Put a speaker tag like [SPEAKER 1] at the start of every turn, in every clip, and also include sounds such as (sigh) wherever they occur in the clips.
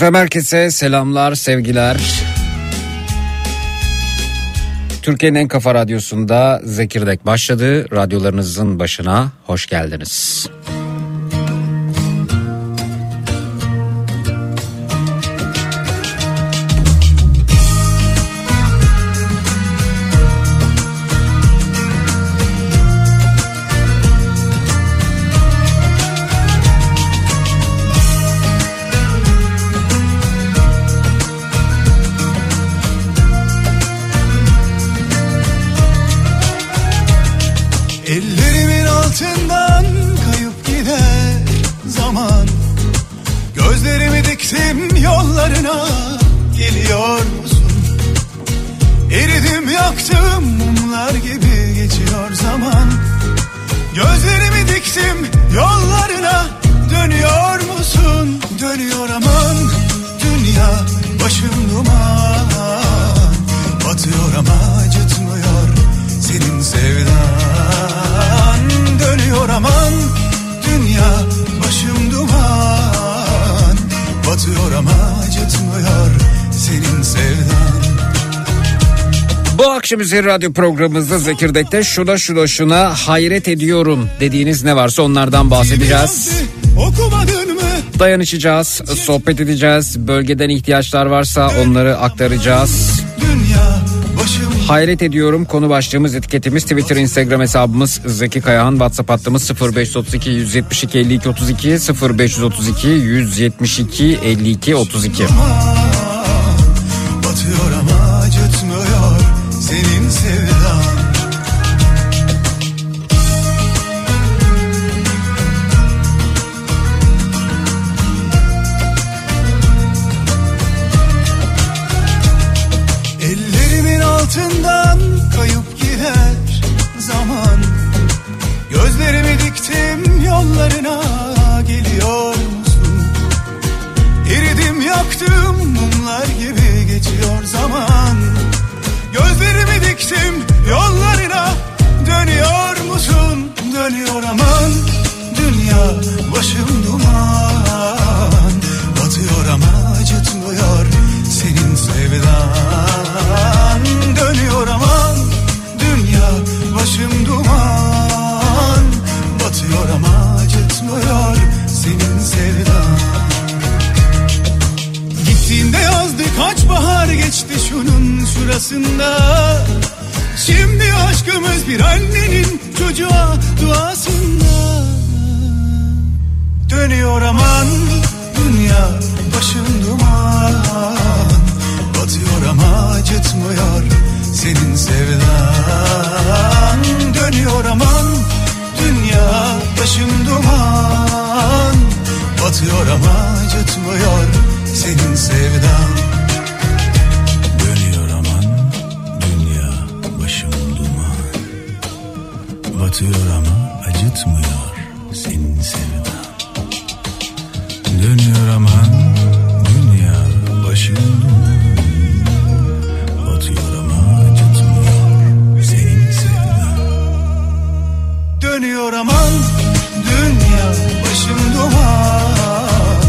[SPEAKER 1] Efendim herkese selamlar, sevgiler. Türkiye'nin en kafa radyosunda Zekirdek başladı. Radyolarınızın başına hoş geldiniz. Üzeri radyo programımızda Zekirdek'te şuna şuna şuna hayret ediyorum dediğiniz ne varsa onlardan bahsedeceğiz. Dayanışacağız, sohbet edeceğiz. Bölgeden ihtiyaçlar varsa onları aktaracağız. Hayret ediyorum konu başlığımız etiketimiz Twitter Instagram hesabımız Zeki Kayahan WhatsApp hattımız 0532 172 52 32 0532 172 52 32
[SPEAKER 2] Diktim yollarına. Dönüyor musun? Dönüyor aman. Dünya başım duman. Batıyor ama acıtmıyor senin sevdan. Dönüyor aman. Dünya başım duman. Batıyor ama acıtmıyor senin sevdan. Gittiğinde yazdı kaç bahar geçti şunun şurasında Şimdi aşkımız bir annenin çocuğa duasında. Dönüyor aman dünya başım duman. Batıyor ama acıtmıyor senin sevdan. Dönüyor aman dünya başım duman. Batıyor ama acıtmıyor senin sevdan Batıyor ama acıtmıyor senin sevdan Dönüyor aman dünya başım duman Batıyor ama acıtmıyor senin sevdan Dönüyor aman dünya başım duman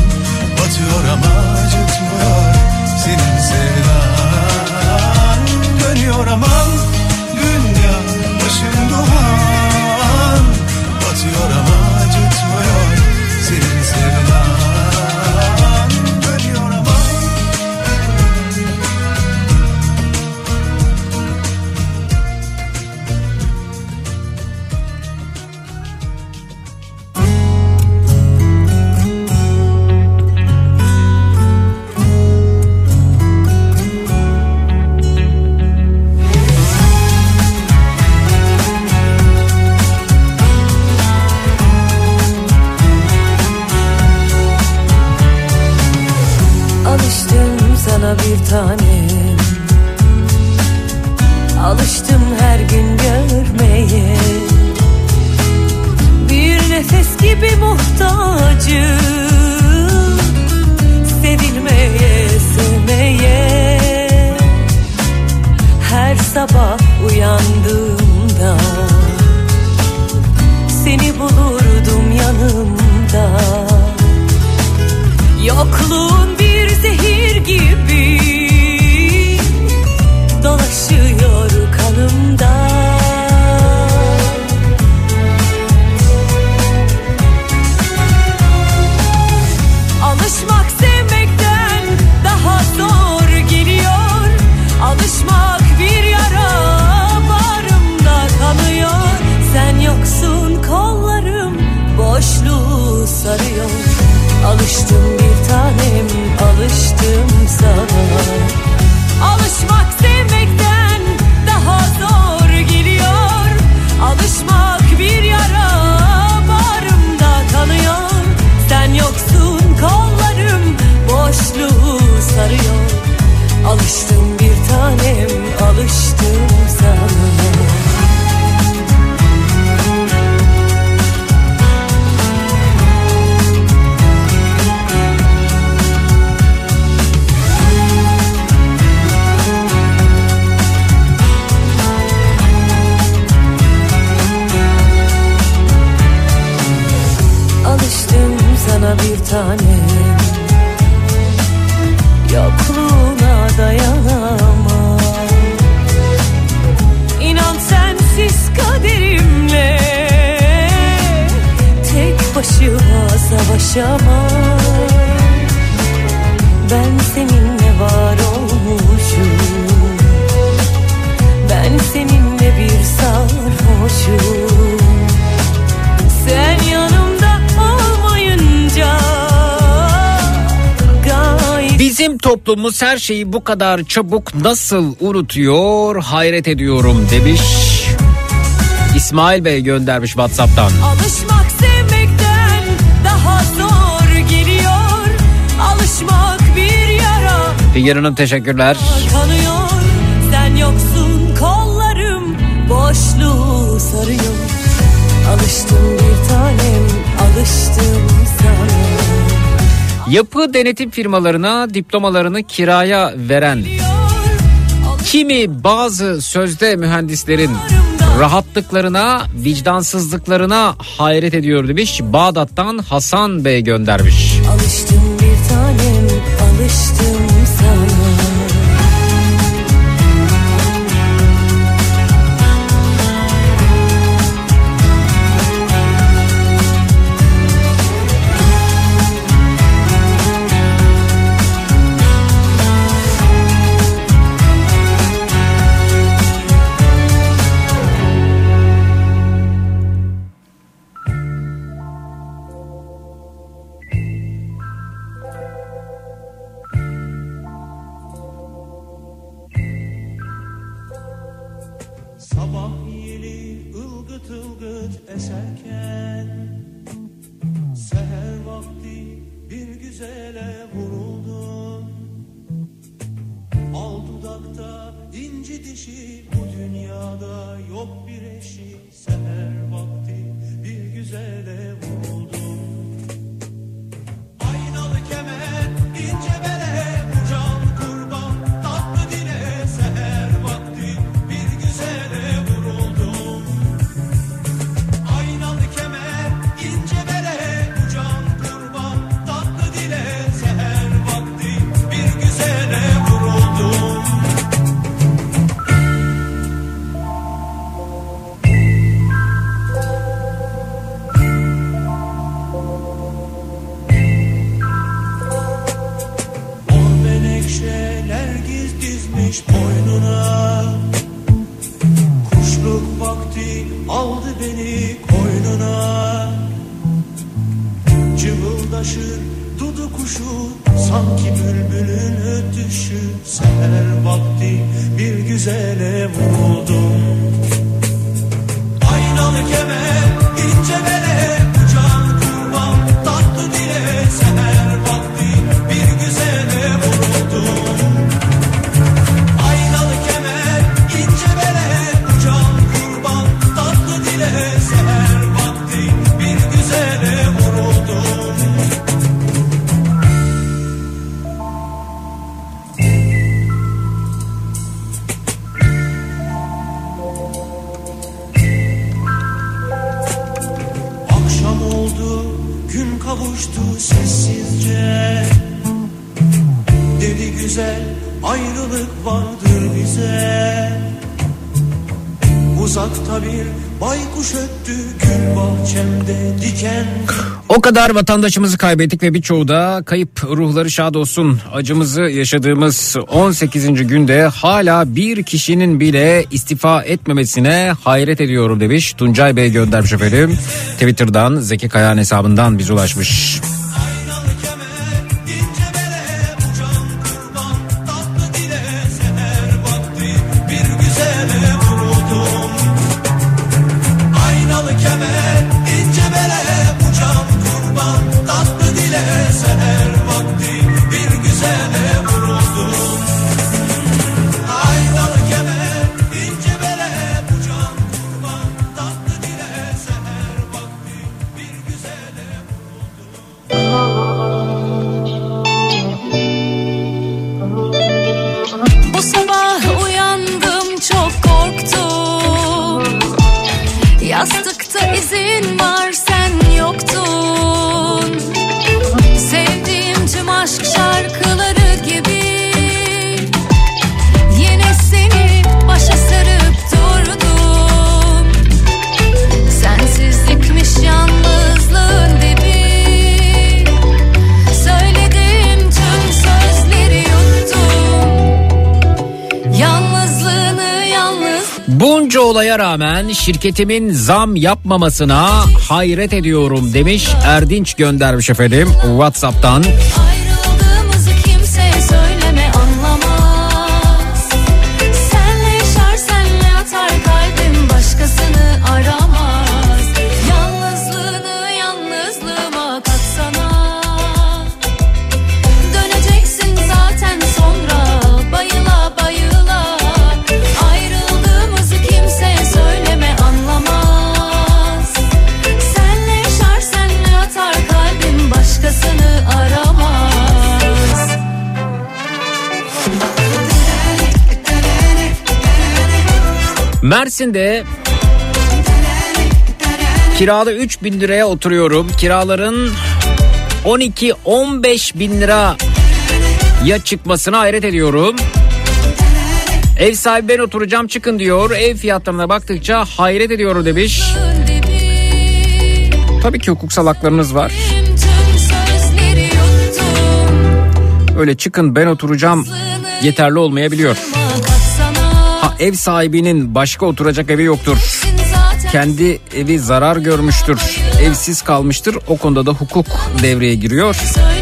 [SPEAKER 2] Batıyor ama acıtmıyor senin sevdan Dönüyor aman başım duman Batıyor ama
[SPEAKER 3] tanem Alıştım her gün görmeye. Bir nefes gibi muhtacım. Sevilmeye, sevmeye. Her sabah uyandığımda Seni bulurdum yanımda.
[SPEAKER 4] Yokluğun bir zehir gibi. Akışıyor
[SPEAKER 3] kanım. toplumumuz her şeyi bu kadar çabuk nasıl unutuyor hayret ediyorum demiş. İsmail Bey göndermiş WhatsApp'tan.
[SPEAKER 4] Alışmak sevmekten daha zor geliyor. Alışmak bir yara.
[SPEAKER 3] Figen Hanım teşekkürler.
[SPEAKER 4] Kanıyor, sen yoksun kollarım boşluğu sarıyor. Alıştım bir tanem alıştım
[SPEAKER 3] Yapı denetim firmalarına diplomalarını kiraya veren kimi bazı sözde mühendislerin rahatlıklarına, vicdansızlıklarına hayret ediyor demiş. Bağdat'tan Hasan Bey göndermiş.
[SPEAKER 4] Alıştım bir tanem, alıştım
[SPEAKER 3] kadar vatandaşımızı kaybettik ve birçoğu da kayıp ruhları şad olsun. Acımızı yaşadığımız 18. günde hala bir kişinin bile istifa etmemesine hayret ediyorum demiş. Tuncay Bey göndermiş efendim. Twitter'dan Zeki Kayan hesabından biz ulaşmış. şirketimin zam yapmamasına hayret ediyorum demiş Erdinç göndermiş efendim Whatsapp'tan. Mersin'de kirada 3 bin liraya oturuyorum. Kiraların 12-15 bin lira ya çıkmasına hayret ediyorum. Ev sahibi ben oturacağım çıkın diyor. Ev fiyatlarına baktıkça hayret ediyorum demiş. Tabii ki hukuksal haklarınız var. Öyle çıkın ben oturacağım yeterli olmayabiliyor ev sahibinin başka oturacak evi yoktur. Kendi evi zarar görmüştür, evsiz kalmıştır. O konuda da hukuk devreye giriyor.
[SPEAKER 5] Söyle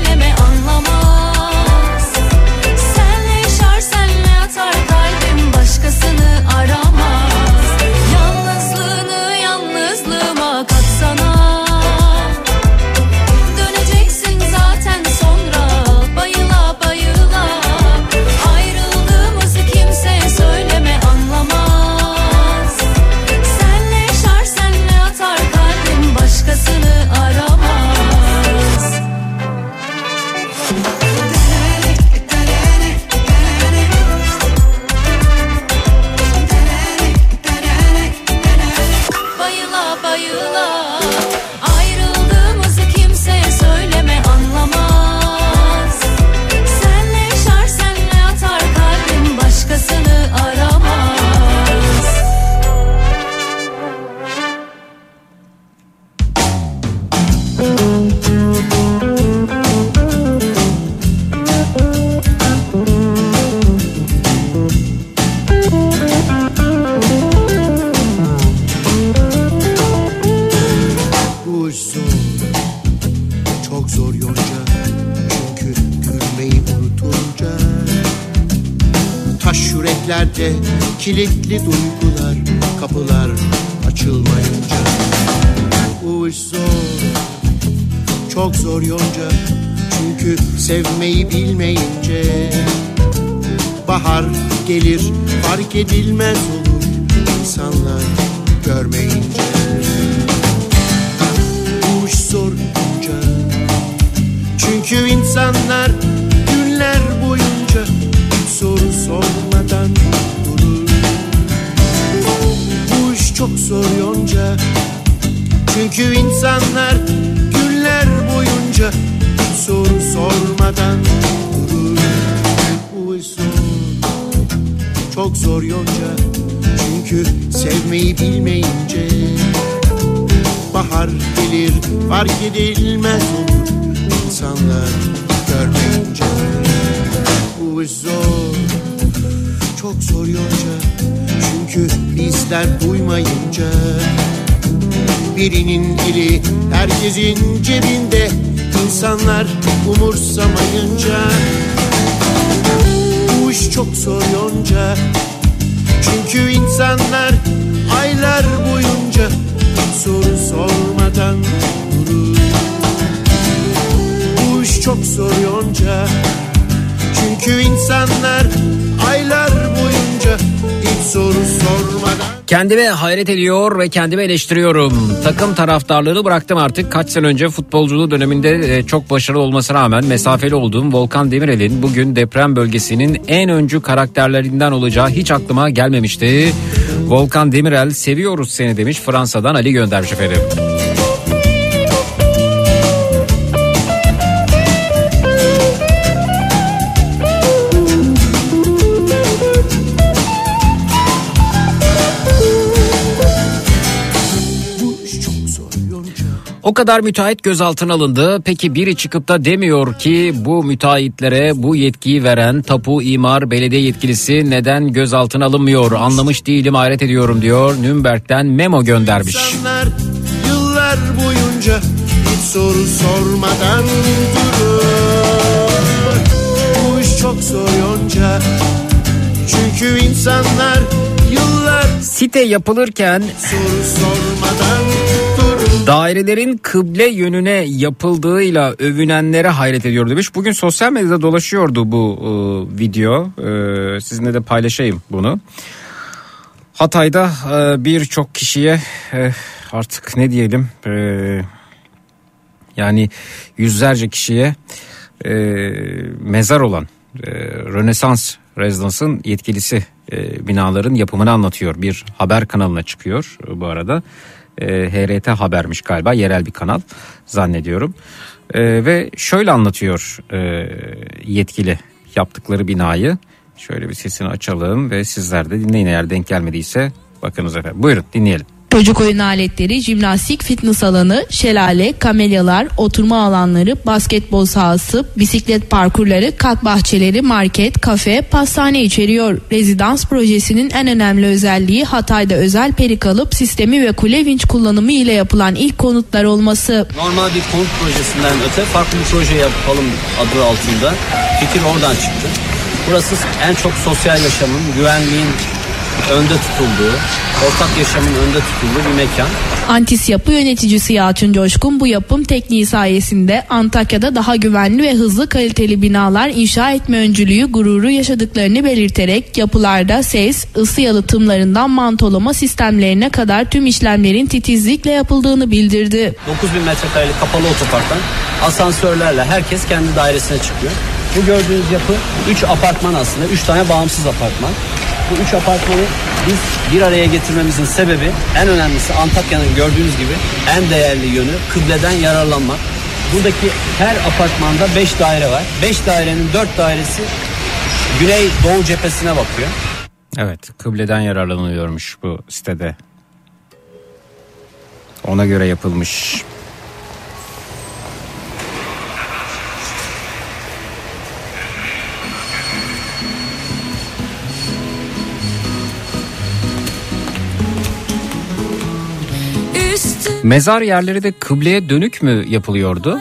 [SPEAKER 5] edilmez
[SPEAKER 1] Kendime hayret ediyor ve kendimi eleştiriyorum. Takım taraftarlığını bıraktım artık. Kaç sene önce futbolculuğu döneminde e, çok başarılı olmasına rağmen mesafeli olduğum Volkan Demirel'in bugün deprem bölgesinin en öncü karakterlerinden olacağı hiç aklıma gelmemişti. Volkan Demirel seviyoruz seni demiş Fransa'dan Ali göndermiş efendim. O kadar müteahhit gözaltına alındı. Peki biri çıkıp da demiyor ki bu müteahhitlere bu yetkiyi veren tapu imar belediye yetkilisi neden gözaltına alınmıyor? Anlamış değilim hayret ediyorum diyor. Nürnberg'den memo göndermiş.
[SPEAKER 5] İnsanlar yıllar boyunca hiç soru sormadan durur Bu iş çok zor yonca Çünkü insanlar yıllar
[SPEAKER 1] Site yapılırken
[SPEAKER 5] soru sormadan
[SPEAKER 1] dairelerin kıble yönüne yapıldığıyla övünenlere hayret ediyor demiş. Bugün sosyal medyada dolaşıyordu bu e, video. E, sizinle de paylaşayım bunu. Hatay'da e, birçok kişiye e, artık ne diyelim e, yani yüzlerce kişiye e, mezar olan e, Rönesans Rezidans'ın yetkilisi e, binaların yapımını anlatıyor. Bir haber kanalına çıkıyor bu arada. E, HRT Habermiş galiba yerel bir kanal zannediyorum. E, ve şöyle anlatıyor e, yetkili yaptıkları binayı. Şöyle bir sesini açalım ve sizler de dinleyin eğer denk gelmediyse bakınız efendim. Buyurun dinleyelim.
[SPEAKER 6] Çocuk oyun aletleri, jimnastik fitness alanı, şelale, kamelyalar, oturma alanları, basketbol sahası, bisiklet parkurları, kat bahçeleri, market, kafe, pastane içeriyor. Rezidans projesinin en önemli özelliği Hatay'da özel peri kalıp sistemi ve kule vinç kullanımı ile yapılan ilk konutlar olması.
[SPEAKER 7] Normal bir konut projesinden öte farklı bir proje yapalım adı altında. Fikir oradan çıktı. Burası en çok sosyal yaşamın, güvenliğin önde tutulduğu, ortak yaşamın önde tutulduğu bir mekan.
[SPEAKER 6] Antis yapı yöneticisi Yalçın Coşkun bu yapım tekniği sayesinde Antakya'da daha güvenli ve hızlı kaliteli binalar inşa etme öncülüğü gururu yaşadıklarını belirterek yapılarda ses, ısı yalıtımlarından mantolama sistemlerine kadar tüm işlemlerin titizlikle yapıldığını bildirdi.
[SPEAKER 7] 9000 metrekarelik kapalı otoparktan asansörlerle herkes kendi dairesine çıkıyor. Bu gördüğünüz yapı 3 apartman aslında. 3 tane bağımsız apartman. Bu 3 apartmanı biz bir araya getirmemizin sebebi en önemlisi Antakya'nın gördüğünüz gibi en değerli yönü kıbleden yararlanmak. Buradaki her apartmanda 5 daire var. 5 dairenin 4 dairesi güney doğu cephesine bakıyor.
[SPEAKER 1] Evet kıbleden yararlanılıyormuş bu sitede. Ona göre yapılmış. Mezar yerleri de kıbleye dönük mü yapılıyordu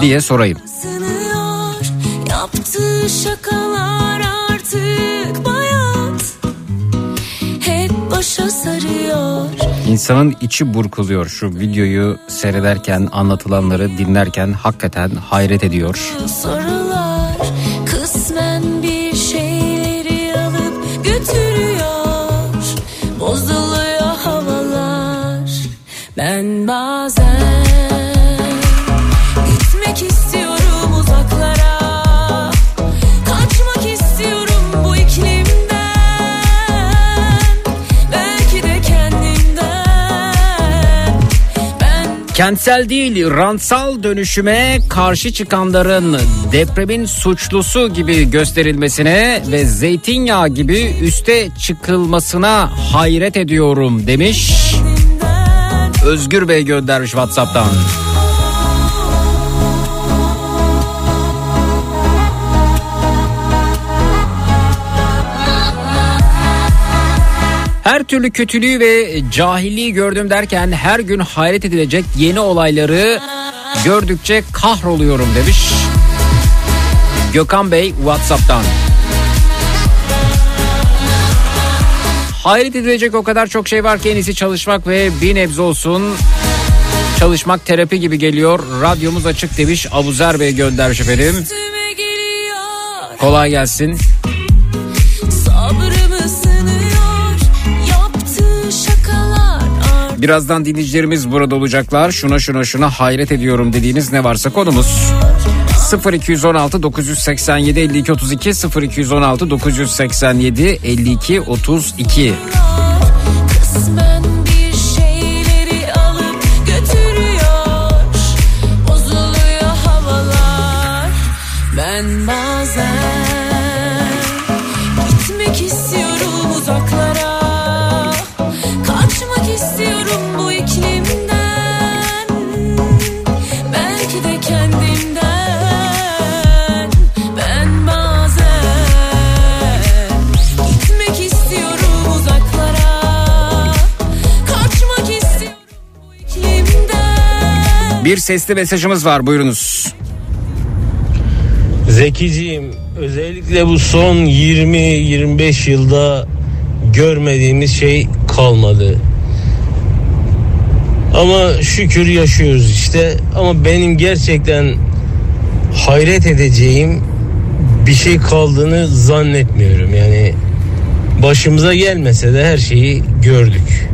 [SPEAKER 1] diye sorayım.
[SPEAKER 3] Yaptığı şakalar artık bayat Hep başa sarıyor
[SPEAKER 1] İnsanın içi burkuluyor şu videoyu seyrederken anlatılanları dinlerken hakikaten hayret ediyor.
[SPEAKER 3] Sorular
[SPEAKER 1] Kentsel değil rantsal dönüşüme karşı çıkanların depremin suçlusu gibi gösterilmesine ve zeytinyağı gibi üste çıkılmasına hayret ediyorum demiş. Özgür Bey göndermiş Whatsapp'tan. Her türlü kötülüğü ve cahilliği gördüm derken her gün hayret edilecek yeni olayları gördükçe kahroluyorum demiş. Gökhan Bey Whatsapp'tan. Hayret edilecek o kadar çok şey var ki en iyisi çalışmak ve bir nebze olsun çalışmak terapi gibi geliyor. Radyomuz açık demiş Abuzer Bey göndermiş efendim. Kolay gelsin. Birazdan dinleyicilerimiz burada olacaklar. Şuna şuna şuna hayret ediyorum dediğiniz ne varsa konumuz. 0216 987 52 32 0216 987 52 32
[SPEAKER 3] Kısmen Bir
[SPEAKER 1] sesli mesajımız var buyurunuz.
[SPEAKER 8] Zekiciğim özellikle bu son 20-25 yılda görmediğimiz şey kalmadı. Ama şükür yaşıyoruz işte. Ama benim gerçekten hayret edeceğim bir şey kaldığını zannetmiyorum. Yani başımıza gelmese de her şeyi gördük.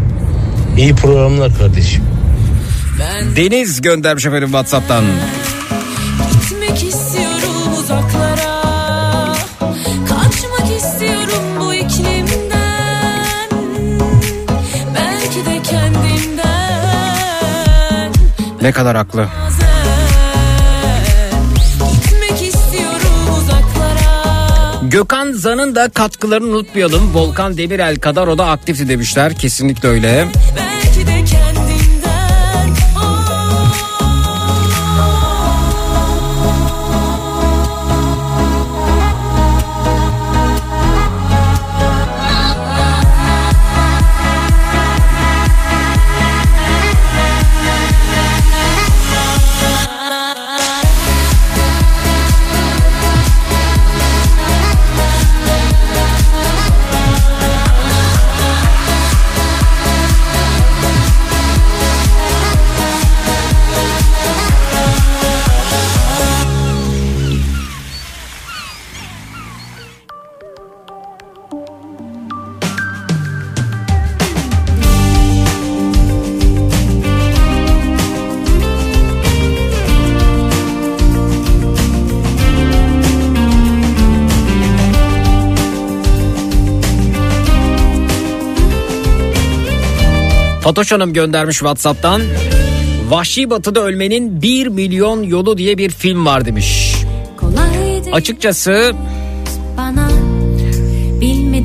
[SPEAKER 8] İyi programlar kardeşim.
[SPEAKER 1] Deniz göndermiş efendim Whatsapp'tan.
[SPEAKER 3] Gitmek istiyorum uzaklara Kaçmak istiyorum bu iklimden Belki de kendimden
[SPEAKER 1] Ne kadar haklı. Gökhan Zan'ın da katkılarını unutmayalım. Volkan Demirel kadar o da aktifti demişler. Kesinlikle öyle.
[SPEAKER 3] Belki de
[SPEAKER 1] Fatoş Hanım göndermiş Whatsapp'tan. Vahşi Batı'da ölmenin 1 milyon yolu diye bir film var demiş. Açıkçası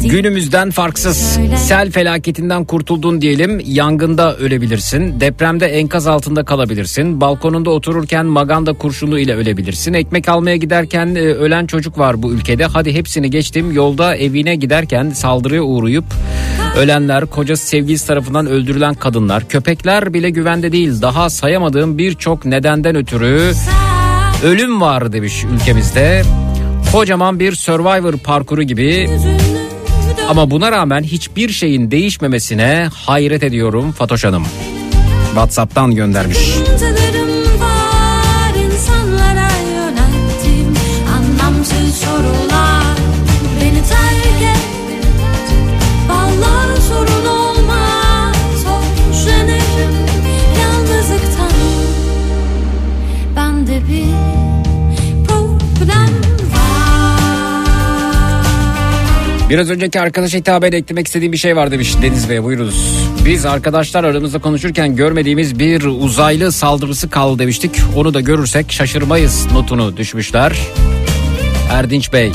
[SPEAKER 1] günümüzden farksız. Sel felaketinden kurtuldun diyelim yangında ölebilirsin. Depremde enkaz altında kalabilirsin. Balkonunda otururken maganda kurşunu ile ölebilirsin. Ekmek almaya giderken e, ölen çocuk var bu ülkede. Hadi hepsini geçtim. Yolda evine giderken saldırıya uğrayıp ölenler, kocası sevgilisi tarafından öldürülen kadınlar, köpekler bile güvende değil. Daha sayamadığım birçok nedenden ötürü ölüm var demiş ülkemizde. Kocaman bir Survivor parkuru gibi ama buna rağmen hiçbir şeyin değişmemesine hayret ediyorum Fatoş Hanım. Whatsapp'tan göndermiş.
[SPEAKER 3] Sıkıntılarım
[SPEAKER 1] Biraz önceki arkadaşa hitaben eklemek istediğim bir şey var demiş Deniz Bey buyurunuz. Biz arkadaşlar aramızda konuşurken görmediğimiz bir uzaylı saldırısı kaldı demiştik. Onu da görürsek şaşırmayız notunu düşmüşler. Erdinç Bey.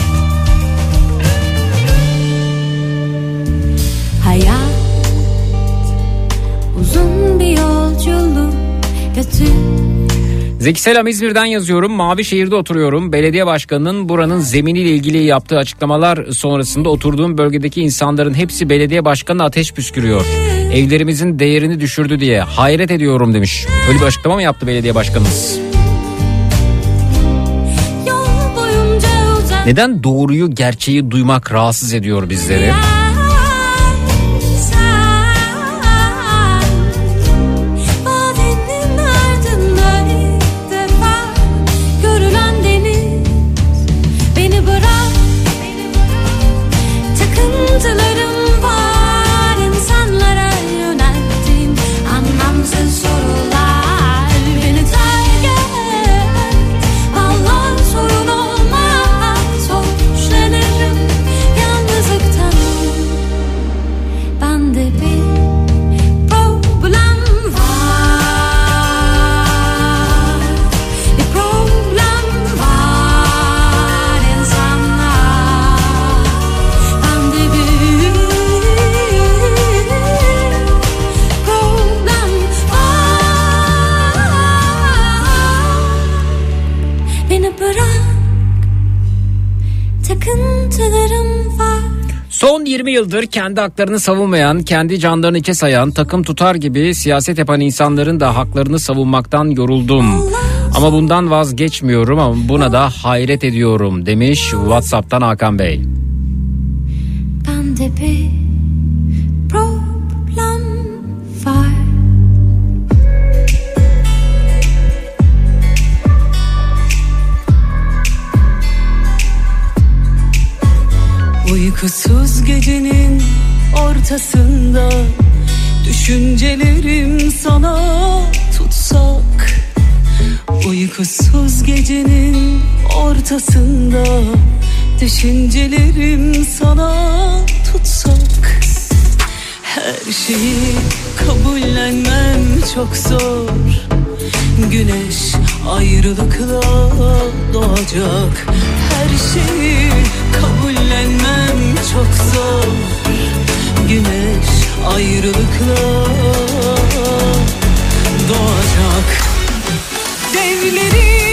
[SPEAKER 1] Zeki Selam İzmir'den yazıyorum. Mavi şehirde oturuyorum. Belediye başkanının buranın zeminiyle ilgili yaptığı açıklamalar sonrasında oturduğum bölgedeki insanların hepsi belediye başkanına ateş püskürüyor. Evlerimizin değerini düşürdü diye hayret ediyorum demiş. Öyle bir açıklama mı yaptı belediye başkanımız? Neden doğruyu gerçeği duymak rahatsız ediyor bizleri?
[SPEAKER 9] Vadenin
[SPEAKER 1] yıldır kendi haklarını savunmayan, kendi canlarını içe sayan, takım tutar gibi siyaset yapan insanların da haklarını savunmaktan yoruldum. Ama bundan vazgeçmiyorum ama buna da hayret ediyorum demiş WhatsApp'tan Hakan Bey.
[SPEAKER 9] Bende bir
[SPEAKER 3] Uykusuz gecenin ortasında Düşüncelerim sana tutsak. Uykusuz gecenin ortasında Düşüncelerim sana tutsak. Her şeyi kabullenmem çok zor Güneş ayrılıkla doğacak. Her şeyi kabullenmem çok zor Güneş ayrılıkla doğacak. Devlerin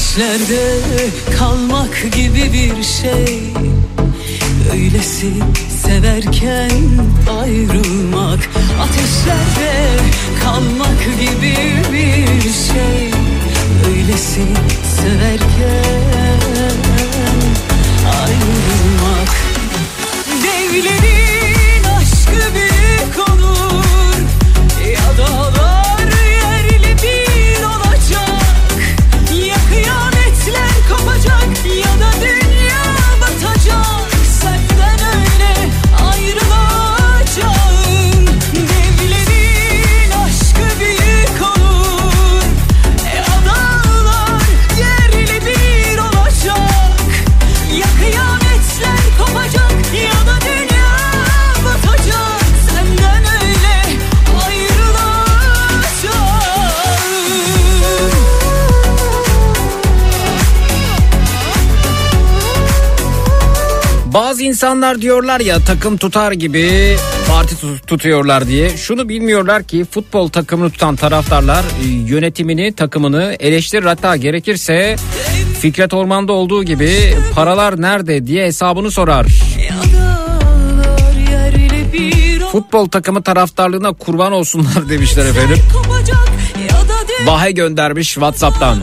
[SPEAKER 3] Ateşlerde kalmak gibi bir şey. Öylesi severken ayrılmak Ateşlerde kalmak gibi bir şey. Öylesi severken ayrılmak. Devlerin aşkı büyük
[SPEAKER 1] Bazı insanlar diyorlar ya takım tutar gibi parti tut- tutuyorlar diye. Şunu bilmiyorlar ki futbol takımını tutan taraftarlar e, yönetimini, takımını eleştirir hatta gerekirse Fikret Orman'da olduğu gibi paralar nerede diye hesabını sorar. Futbol takımı taraftarlığına kurban olsunlar (laughs) demişler efendim. Bahe göndermiş WhatsApp'tan.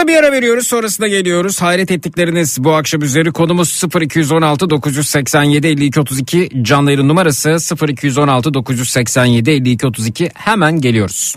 [SPEAKER 1] Kısa bir ara veriyoruz sonrasında geliyoruz. Hayret ettikleriniz bu akşam üzeri konumuz 0216 987 52 32 canlı yayın numarası 0216 987 52 32 hemen geliyoruz.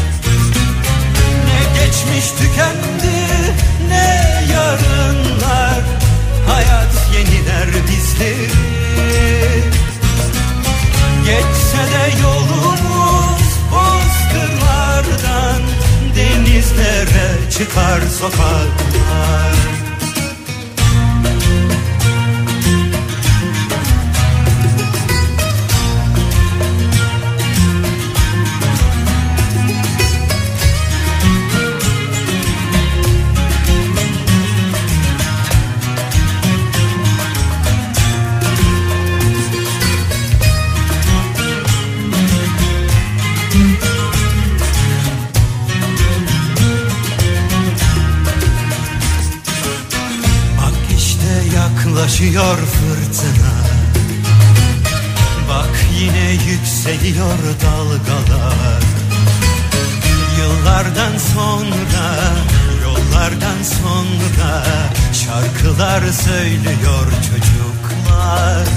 [SPEAKER 4] geçmiş tükendi ne yarınlar? Hayat yeniler bizleri. Geçse de yolumuz bozkırlardan Denizlere çıkar sokaklar yaklaşıyor fırtına. Bak yine yükseliyor dalgalar. Yıllardan sonra, yollardan sonra Şarkılar söylüyor çocuklar.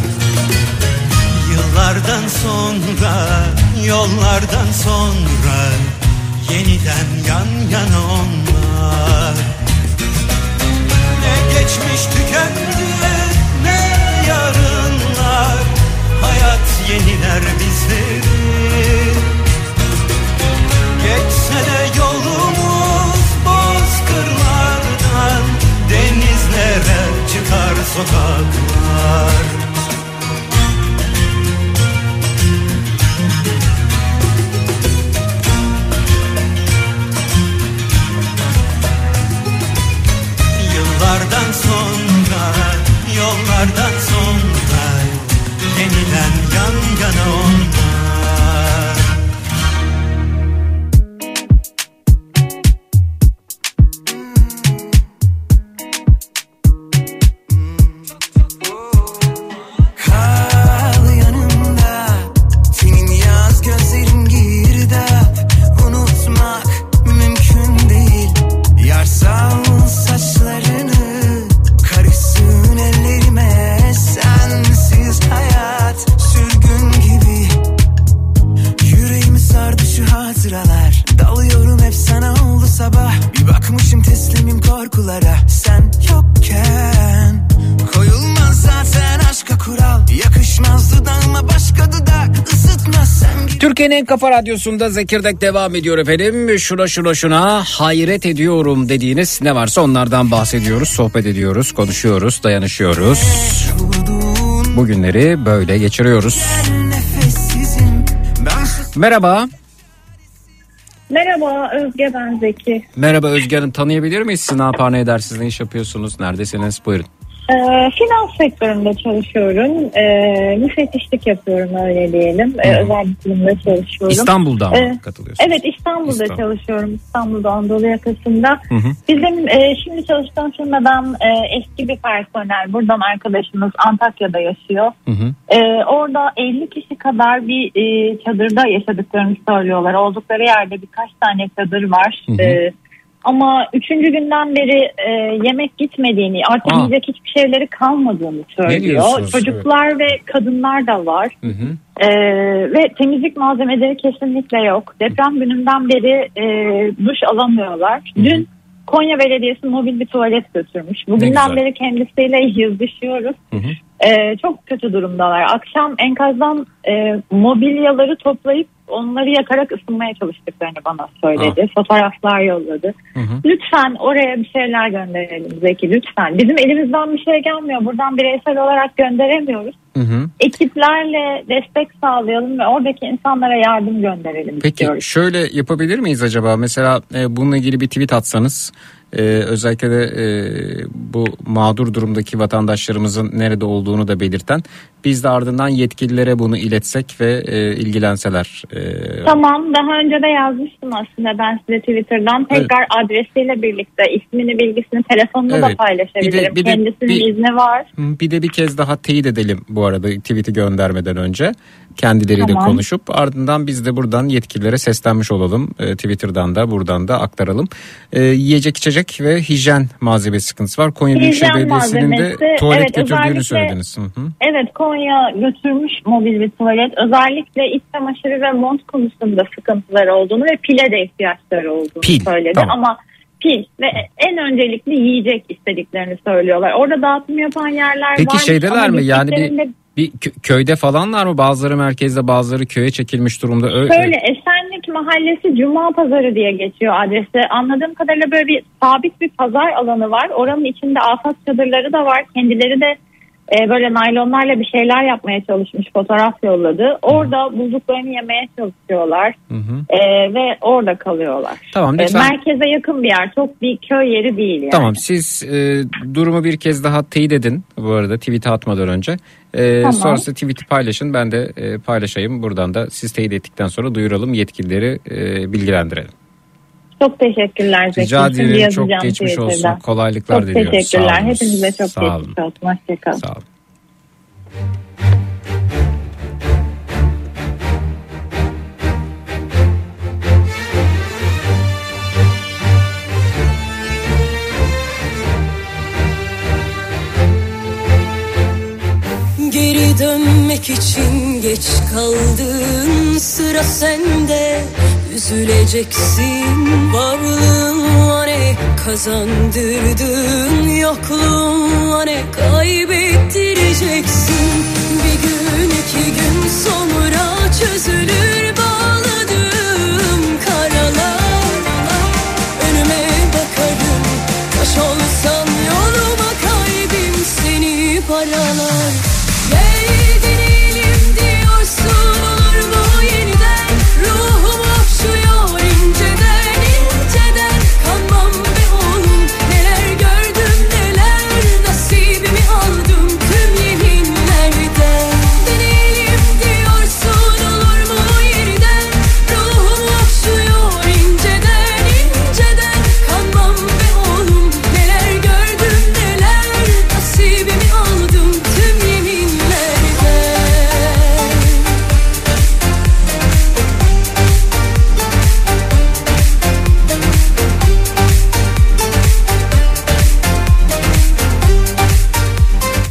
[SPEAKER 4] Yıllardan sonra, yollardan sonra Yeniden yan yana onlar geçmiş tükendi ne yarınlar? Hayat yeniler bizleri. Geçse de yolumuz bozkırlardan Denizlere çıkar sokaklar Yeniden yan yana onlar
[SPEAKER 1] Türkiye'nin en kafa radyosunda Zekirdek devam ediyor efendim. Şuna şuna şuna hayret ediyorum dediğiniz ne varsa onlardan bahsediyoruz, sohbet ediyoruz, konuşuyoruz, dayanışıyoruz. Bugünleri böyle geçiriyoruz. Merhaba.
[SPEAKER 10] Merhaba Özge ben Zeki.
[SPEAKER 1] Merhaba Özge Hanım tanıyabilir miyiz? Siz ne yapar ne edersiniz ne iş yapıyorsunuz? Neredesiniz? Buyurun.
[SPEAKER 10] Ee, finans sektöründe çalışıyorum. Ee, müfettişlik yapıyorum öyle diyelim. Ee, özel bir kurumda çalışıyorum.
[SPEAKER 1] İstanbul'dan mı
[SPEAKER 10] Ee,
[SPEAKER 1] katılıyorsunuz?
[SPEAKER 10] Evet İstanbul'da
[SPEAKER 1] İstanbul.
[SPEAKER 10] çalışıyorum. İstanbul'da Anadolu yakasında.
[SPEAKER 1] Hı hı.
[SPEAKER 10] Bizim e, şimdi çalıştığım firmadan e, eski bir personel. Buradan arkadaşımız Antakya'da yaşıyor.
[SPEAKER 1] Hı hı.
[SPEAKER 10] Ee, orada 50 kişi kadar bir e, çadırda yaşadıklarını söylüyorlar. Oldukları yerde birkaç tane çadır var.
[SPEAKER 1] Hı hı.
[SPEAKER 10] Ee, ama üçüncü günden beri e, yemek gitmediğini, artık
[SPEAKER 1] Aa.
[SPEAKER 10] yiyecek hiçbir şeyleri kalmadığını söylüyor. Çocuklar ve kadınlar da var.
[SPEAKER 1] Hı hı.
[SPEAKER 10] Ee, ve temizlik malzemeleri kesinlikle yok. Deprem gününden beri e, duş alamıyorlar. Dün Konya Belediyesi mobil bir tuvalet götürmüş. Bugünden beri kendisiyle (laughs) yazışıyoruz.
[SPEAKER 1] Hı hı.
[SPEAKER 10] Ee, çok kötü durumdalar. Akşam enkazdan e, mobilyaları toplayıp onları yakarak ısınmaya çalıştıklarını bana söyledi. Fotoğraflar yolladı.
[SPEAKER 1] Hı hı.
[SPEAKER 10] Lütfen oraya bir şeyler gönderelim Zeki lütfen. Bizim elimizden bir şey gelmiyor. Buradan bireysel olarak gönderemiyoruz.
[SPEAKER 1] Hı hı.
[SPEAKER 10] Ekiplerle destek sağlayalım ve oradaki insanlara yardım gönderelim
[SPEAKER 1] Peki
[SPEAKER 10] istiyoruz.
[SPEAKER 1] şöyle yapabilir miyiz acaba? Mesela e, bununla ilgili bir tweet atsanız e, özellikle de e, bu mağdur durumdaki vatandaşlarımızın nerede olduğunu da belirten biz de ardından yetkililere bunu iletsek ve e, ilgilenseler. E,
[SPEAKER 10] Tamam daha önce de yazmıştım aslında ben size Twitter'dan. Tekrar adresiyle birlikte ismini bilgisini telefonunu da
[SPEAKER 1] Evet.
[SPEAKER 10] paylaşabilirim.
[SPEAKER 1] Bir de- bir de-
[SPEAKER 10] Kendisinin
[SPEAKER 1] bir-
[SPEAKER 10] izni var.
[SPEAKER 1] Bir de bir kez daha teyit edelim bu arada tweet'i göndermeden önce. Kendileriyle
[SPEAKER 10] Tamam.
[SPEAKER 1] konuşup ardından biz de buradan yetkililere seslenmiş olalım. E, Twitter'dan da buradan da aktaralım. E, yiyecek içecek ve hijyen malzemesi sıkıntısı var. Konya Büyükşehir Belediyesi'nin de tuvalet
[SPEAKER 10] evet,
[SPEAKER 1] götürdüğünü söylediniz. Hı hı.
[SPEAKER 10] Evet Konya götürmüş mobil bir tuvalet. Özellikle iç çamaşırı ve mont konusunda sıkıntıları olduğunu ve pile de ihtiyaçları olduğunu
[SPEAKER 1] Pil,
[SPEAKER 10] söyledi.
[SPEAKER 1] tamam.
[SPEAKER 10] Ama pil ve en öncelikli yiyecek istediklerini söylüyorlar. Orada dağıtım yapan yerler
[SPEAKER 1] Peki
[SPEAKER 10] var.
[SPEAKER 1] şeydeler mi yani bir, bir kö- köyde falanlar mı? Bazıları merkezde bazıları köye çekilmiş durumda. Ö-
[SPEAKER 10] Şöyle Esenlik Mahallesi Cuma Pazarı diye geçiyor adresi. Anladığım kadarıyla böyle bir sabit bir pazar alanı var. Oranın içinde afat çadırları da var. Kendileri de e, böyle naylonlarla bir şeyler yapmaya çalışmış. Fotoğraf yolladı. Orada bulduklarını yemeye çalışıyorlar.
[SPEAKER 1] Hı hı.
[SPEAKER 10] E, ve orada kalıyorlar.
[SPEAKER 1] Tamam
[SPEAKER 10] E,
[SPEAKER 1] lütfen.
[SPEAKER 10] merkeze yakın bir yer. Çok bir köy yeri değil yani.
[SPEAKER 1] Tamam siz e, durumu bir kez daha teyit edin bu arada tweet'e atmadan önce. E,
[SPEAKER 10] Tamam.
[SPEAKER 1] Sonrasında tweet'i paylaşın ben de e, paylaşayım. Buradan da siz teyit ettikten sonra duyuralım yetkilileri e, bilgilendirelim.
[SPEAKER 10] Çok teşekkürler. Zeki.
[SPEAKER 1] Rica ederim çok geçmiş
[SPEAKER 10] Twitter'dan.
[SPEAKER 1] olsun. Kolaylıklar
[SPEAKER 10] Çok
[SPEAKER 1] diliyorum.
[SPEAKER 10] teşekkürler.
[SPEAKER 1] Sağ olun.
[SPEAKER 10] Hepinize çok
[SPEAKER 1] Sağ olun.
[SPEAKER 10] geçmiş olsun. Hoşçakalın.
[SPEAKER 1] Sağ olun.
[SPEAKER 3] Geri dönmek için geç kaldın. Sıra sende. Üzüleceksin. Varlığınla ne kazandırdın? Yokluğunla ne kaybettireceksin? Bir gün iki gün sonra çözülür bağladığım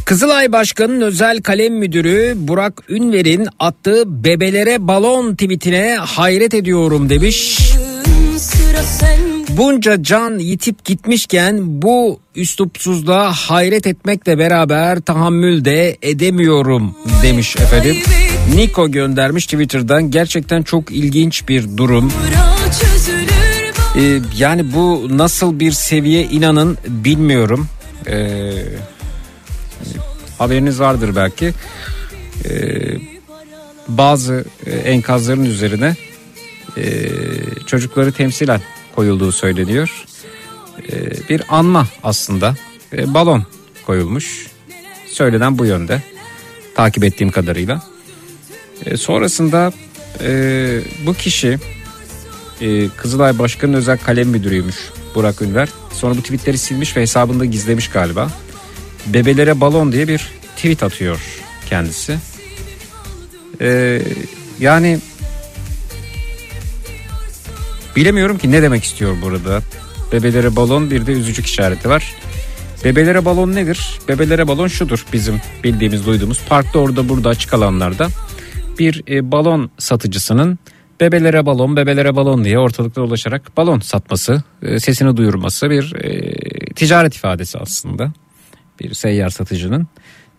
[SPEAKER 1] Kızılay Başkanı'nın özel kalem müdürü Burak Ünver'in attığı bebelere balon tweetine hayret ediyorum demiş. Bunca can yitip gitmişken bu üslupsuzluğa hayret etmekle beraber tahammül de edemiyorum demiş efendim. Niko göndermiş Twitter'dan gerçekten çok ilginç bir durum. Ee, yani bu nasıl bir seviye inanın bilmiyorum. Ee, haberiniz vardır belki. Ee, bazı e, enkazların üzerine e, çocukları temsilen koyulduğu söyleniyor. E, bir anma aslında E, balon koyulmuş. Söylenen bu yönde takip ettiğim kadarıyla. E, sonrasında e, bu kişi e, Kızılay Başkanı özel kalem müdürüymüş Burak Ünver. Sonra bu tweetleri silmiş ve hesabında gizlemiş galiba. Bebelere balon diye bir tweet atıyor kendisi. E, yani bilemiyorum ki ne demek istiyor burada. Bebelere balon bir de üzücük işareti var. Bebelere balon nedir? Bebelere balon şudur bizim bildiğimiz duyduğumuz parkta orada burada açık alanlarda bir e, balon satıcısının bebelere balon bebelere balon diye ortalıkta dolaşarak balon satması e, sesini duyurması bir e, ticaret ifadesi aslında bir seyyar satıcının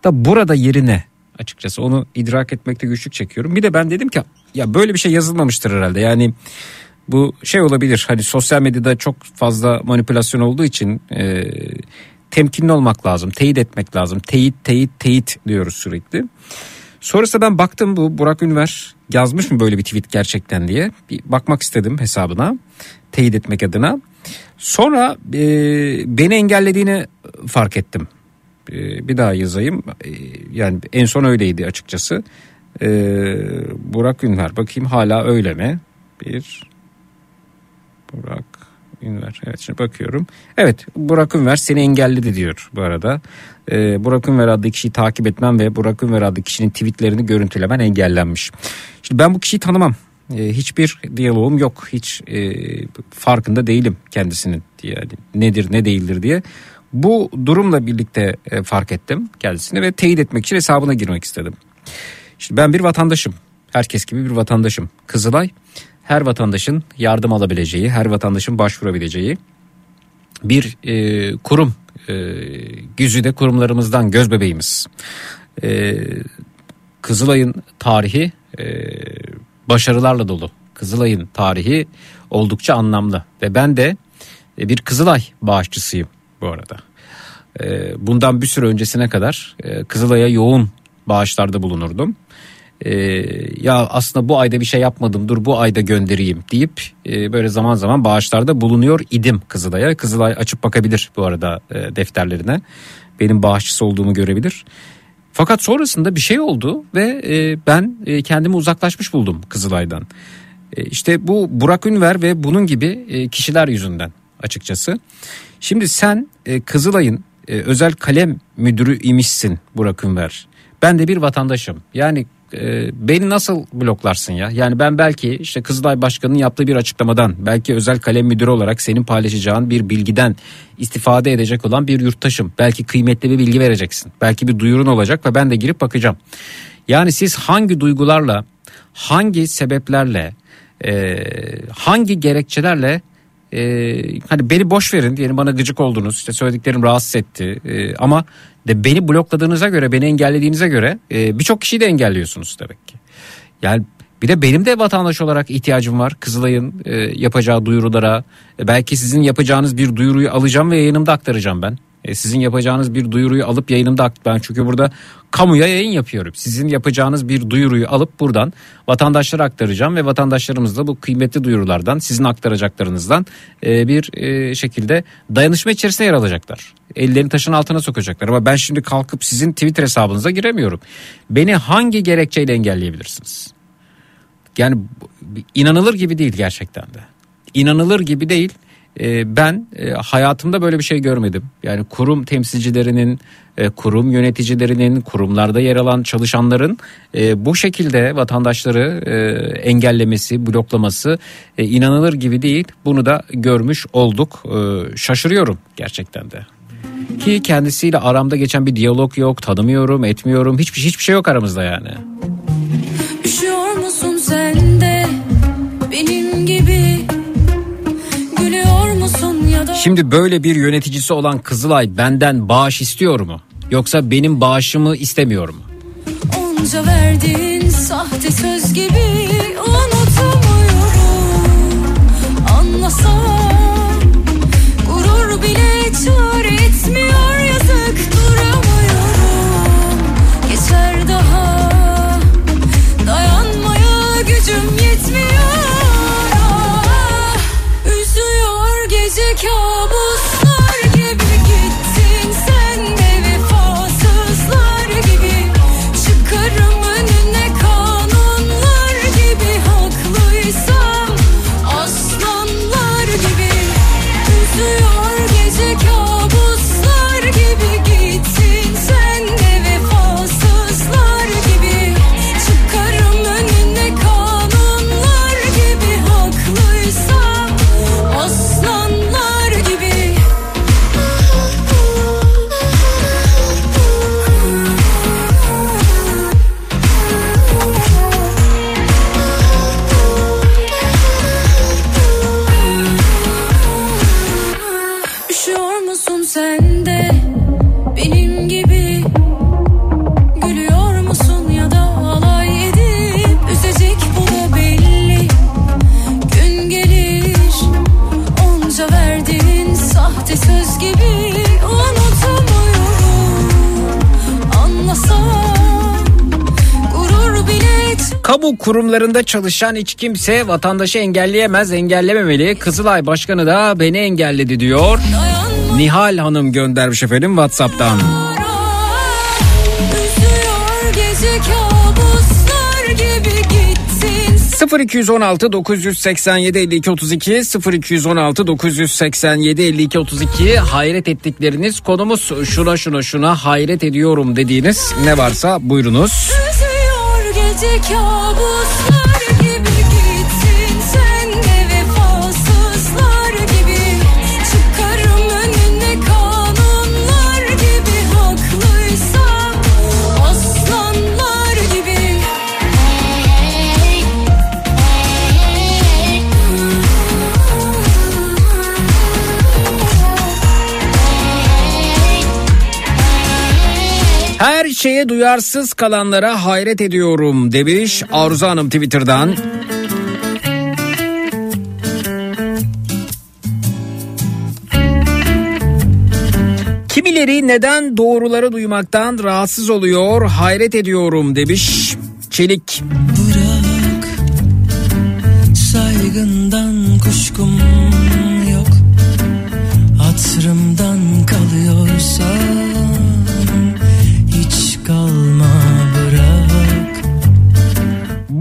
[SPEAKER 1] da burada yerine açıkçası onu idrak etmekte güçlük çekiyorum. Bir de ben dedim ki ya böyle bir şey yazılmamıştır herhalde yani bu şey olabilir hani sosyal medyada çok fazla manipülasyon olduğu için e, temkinli olmak lazım teyit etmek lazım teyit teyit teyit diyoruz sürekli. Sonrasında ben baktım bu Burak Ünver yazmış mı böyle bir tweet gerçekten diye. Bir bakmak istedim hesabına teyit etmek adına. Sonra e, beni engellediğini fark ettim. E, bir daha yazayım. E, yani en son öyleydi açıkçası. E, Burak Ünver bakayım hala öyle mi? Bir Burak Ünver. Evet şimdi bakıyorum. Evet Burak Ünver seni engelledi diyor bu arada. Ee, Burak Ünver adlı kişiyi takip etmem ve Burak Ünver adlı kişinin tweetlerini görüntülemen engellenmiş. Şimdi ben bu kişiyi tanımam. Ee, hiçbir diyalogum yok. Hiç e, farkında değilim kendisinin. Yani nedir ne değildir diye. Bu durumla birlikte e, fark ettim kendisini ve teyit etmek için hesabına girmek istedim. Şimdi ben bir vatandaşım. Herkes gibi bir vatandaşım. Kızılay her vatandaşın yardım alabileceği, her vatandaşın başvurabileceği bir e, kurum. E, güzide kurumlarımızdan göz bebeğimiz. E, Kızılay'ın tarihi e, başarılarla dolu. Kızılay'ın tarihi oldukça anlamlı ve ben de e, bir Kızılay bağışçısıyım bu arada. E, bundan bir süre öncesine kadar e, Kızılay'a yoğun bağışlarda bulunurdum e, ya aslında bu ayda bir şey yapmadım dur bu ayda göndereyim deyip e, böyle zaman zaman bağışlarda bulunuyor idim Kızılay'a. Kızılay açıp bakabilir bu arada e, defterlerine benim bağışçısı olduğumu görebilir. Fakat sonrasında bir şey oldu ve e, ben e, kendimi uzaklaşmış buldum Kızılay'dan. E, işte bu Burak Ünver ve bunun gibi e, kişiler yüzünden açıkçası. Şimdi sen e, Kızılay'ın e, özel kalem müdürü imişsin Burak Ünver. Ben de bir vatandaşım. Yani e, beni nasıl bloklarsın ya? Yani ben belki işte Kızılay Başkanı'nın yaptığı bir açıklamadan belki özel kalem müdürü olarak senin paylaşacağın bir bilgiden istifade edecek olan bir yurttaşım. Belki kıymetli bir bilgi vereceksin. Belki bir duyurun olacak ve ben de girip bakacağım. Yani siz hangi duygularla, hangi sebeplerle, e, hangi gerekçelerle e, hani beni boş verin diyelim bana gıcık oldunuz işte söylediklerim rahatsız etti e, ama de beni blokladığınıza göre beni engellediğinize göre e, birçok kişiyi de engelliyorsunuz demek ki. Yani bir de benim de vatandaş olarak ihtiyacım var Kızılay'ın e, yapacağı duyurulara. E, belki sizin yapacağınız bir duyuruyu alacağım ve yayınımda aktaracağım ben. E, sizin yapacağınız bir duyuruyu alıp yayınımda ben çünkü burada kamuya yayın yapıyorum. Sizin yapacağınız bir duyuruyu alıp buradan vatandaşlara aktaracağım ve vatandaşlarımız da bu kıymetli duyurulardan sizin aktaracaklarınızdan e, bir e, şekilde dayanışma içerisinde yer alacaklar. Ellerini taşın altına sokacaklar ama ben şimdi kalkıp sizin Twitter hesabınıza giremiyorum. Beni hangi gerekçeyle engelleyebilirsiniz? Yani inanılır gibi değil gerçekten de. İnanılır gibi değil. Ee, ben e, hayatımda böyle bir şey görmedim. Yani kurum temsilcilerinin, e, kurum yöneticilerinin, kurumlarda yer alan çalışanların e, bu şekilde vatandaşları engellemesi, bloklaması inanılır gibi değil. Bunu da görmüş olduk. Şaşırıyorum gerçekten de. Ki kendisiyle aramda geçen bir diyalog yok, tanımıyorum, etmiyorum. Hiçbir hiçbir şey yok aramızda yani.
[SPEAKER 3] Üşüyor musun sen de benim gibi
[SPEAKER 1] Şimdi böyle bir yöneticisi olan Kızılay benden bağış istiyor mu? Yoksa benim bağışımı istemiyor mu?
[SPEAKER 3] Onca verdiğin sahte söz gibi unutamıyorum Anlasam gurur bile çare etmiyor
[SPEAKER 1] Kamu kurumlarında çalışan hiç kimse vatandaşı engelleyemez, engellememeli. Kızılay Başkanı da beni engelledi diyor. Nihal Hanım göndermiş efendim WhatsApp'tan.
[SPEAKER 11] Üzüyor gece kabuslar gibi gittin
[SPEAKER 1] 0216 987 52 32 0216 987 52 32 hayret ettikleriniz konumuz şuna şuna şuna hayret ediyorum dediğiniz ne varsa buyurunuz.
[SPEAKER 11] Üzüyor gece kabuslar
[SPEAKER 1] şeye duyarsız kalanlara hayret ediyorum demiş Arzu Hanım Twitter'dan. Kimileri neden doğruları duymaktan rahatsız oluyor hayret ediyorum demiş Çelik.
[SPEAKER 12] Bırak saygından kuşkum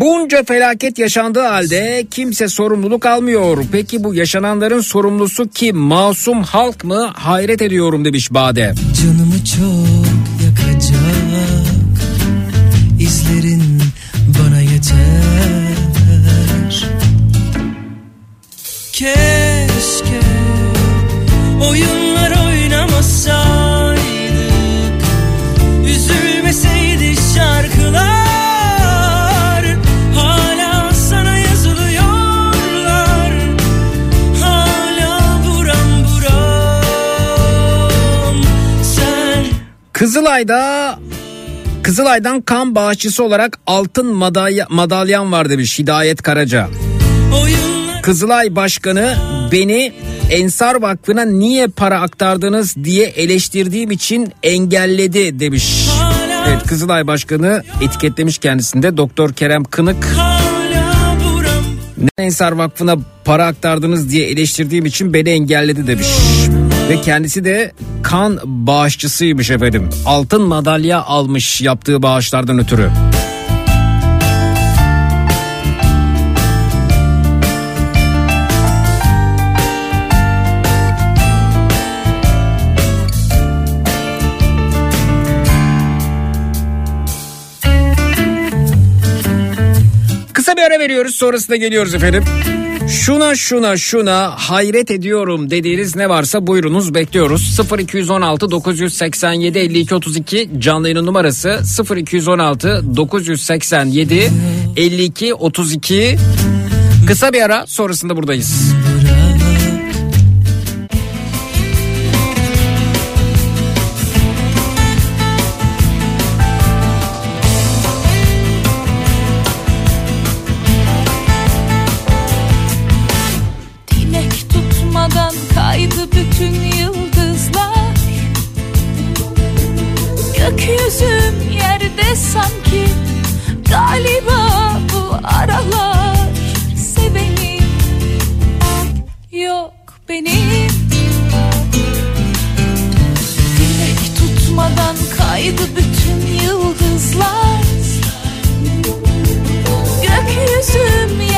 [SPEAKER 1] Bunca felaket yaşandığı halde kimse sorumluluk almıyor. Peki bu yaşananların sorumlusu kim? Masum halk mı? Hayret ediyorum demiş Bade.
[SPEAKER 12] Canımı çok yakacak izlerin bana yeter Keşke oyunlar oynamasaydık Üzülmeseydi şarkılar
[SPEAKER 1] Kızılay'da Kızılay'dan kan bağışçısı olarak altın madalya, madalyan var demiş Hidayet Karaca. Kızılay Başkanı beni Ensar Vakfı'na niye para aktardınız diye eleştirdiğim için engelledi demiş. Evet Kızılay Başkanı etiketlemiş kendisinde Doktor Kerem Kınık. Neden Ensar Vakfı'na para aktardınız diye eleştirdiğim için beni engelledi demiş. Ve kendisi de kan bağışçısıymış efendim. Altın madalya almış yaptığı bağışlardan ötürü. Kısa bir ara veriyoruz sonrasında geliyoruz efendim. Şuna şuna şuna hayret ediyorum dediğiniz ne varsa buyurunuz bekliyoruz. 0216 987 52 32 canlı yayının numarası 0216 987 52 32 Kısa bir ara sonrasında buradayız.
[SPEAKER 11] Gökyüzüm yerde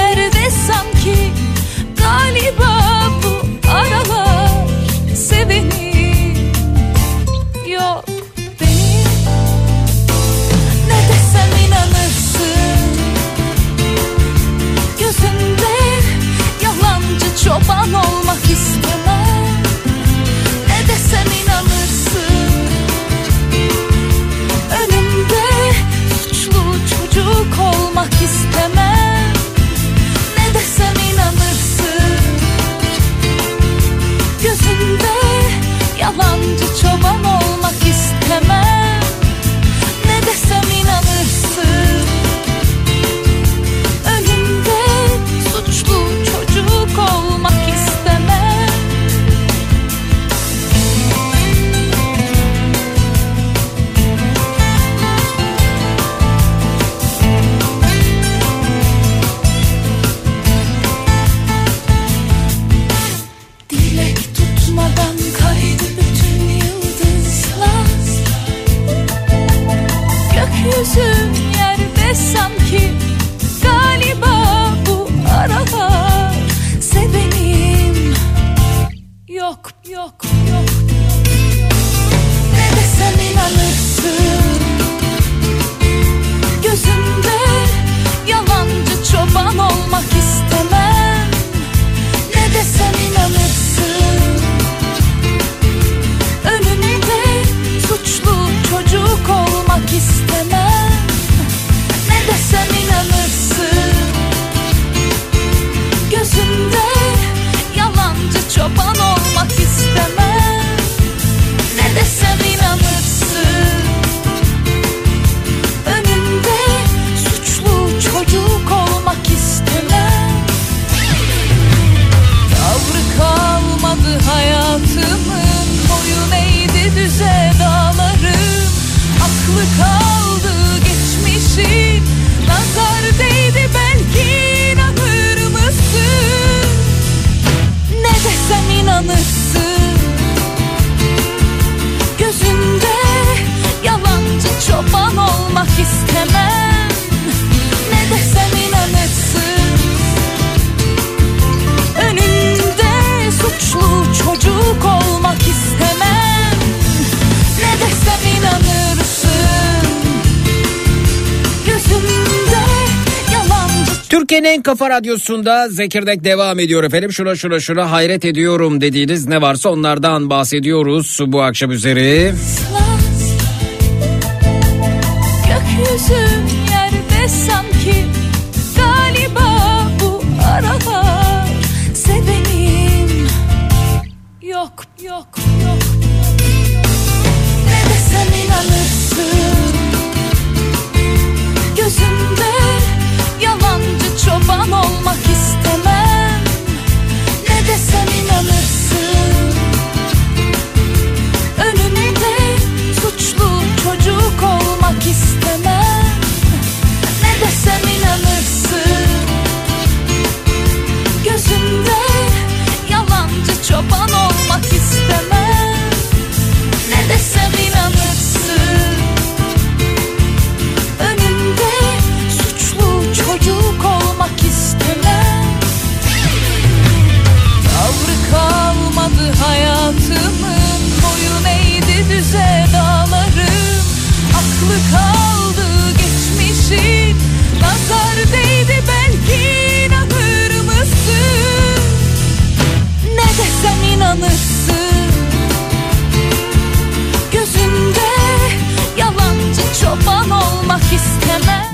[SPEAKER 12] kafa radyosunda Zekirdek devam ediyor efendim. Şuna şuna şuna hayret ediyorum dediğiniz ne varsa onlardan bahsediyoruz bu akşam üzeri.
[SPEAKER 11] ıslaz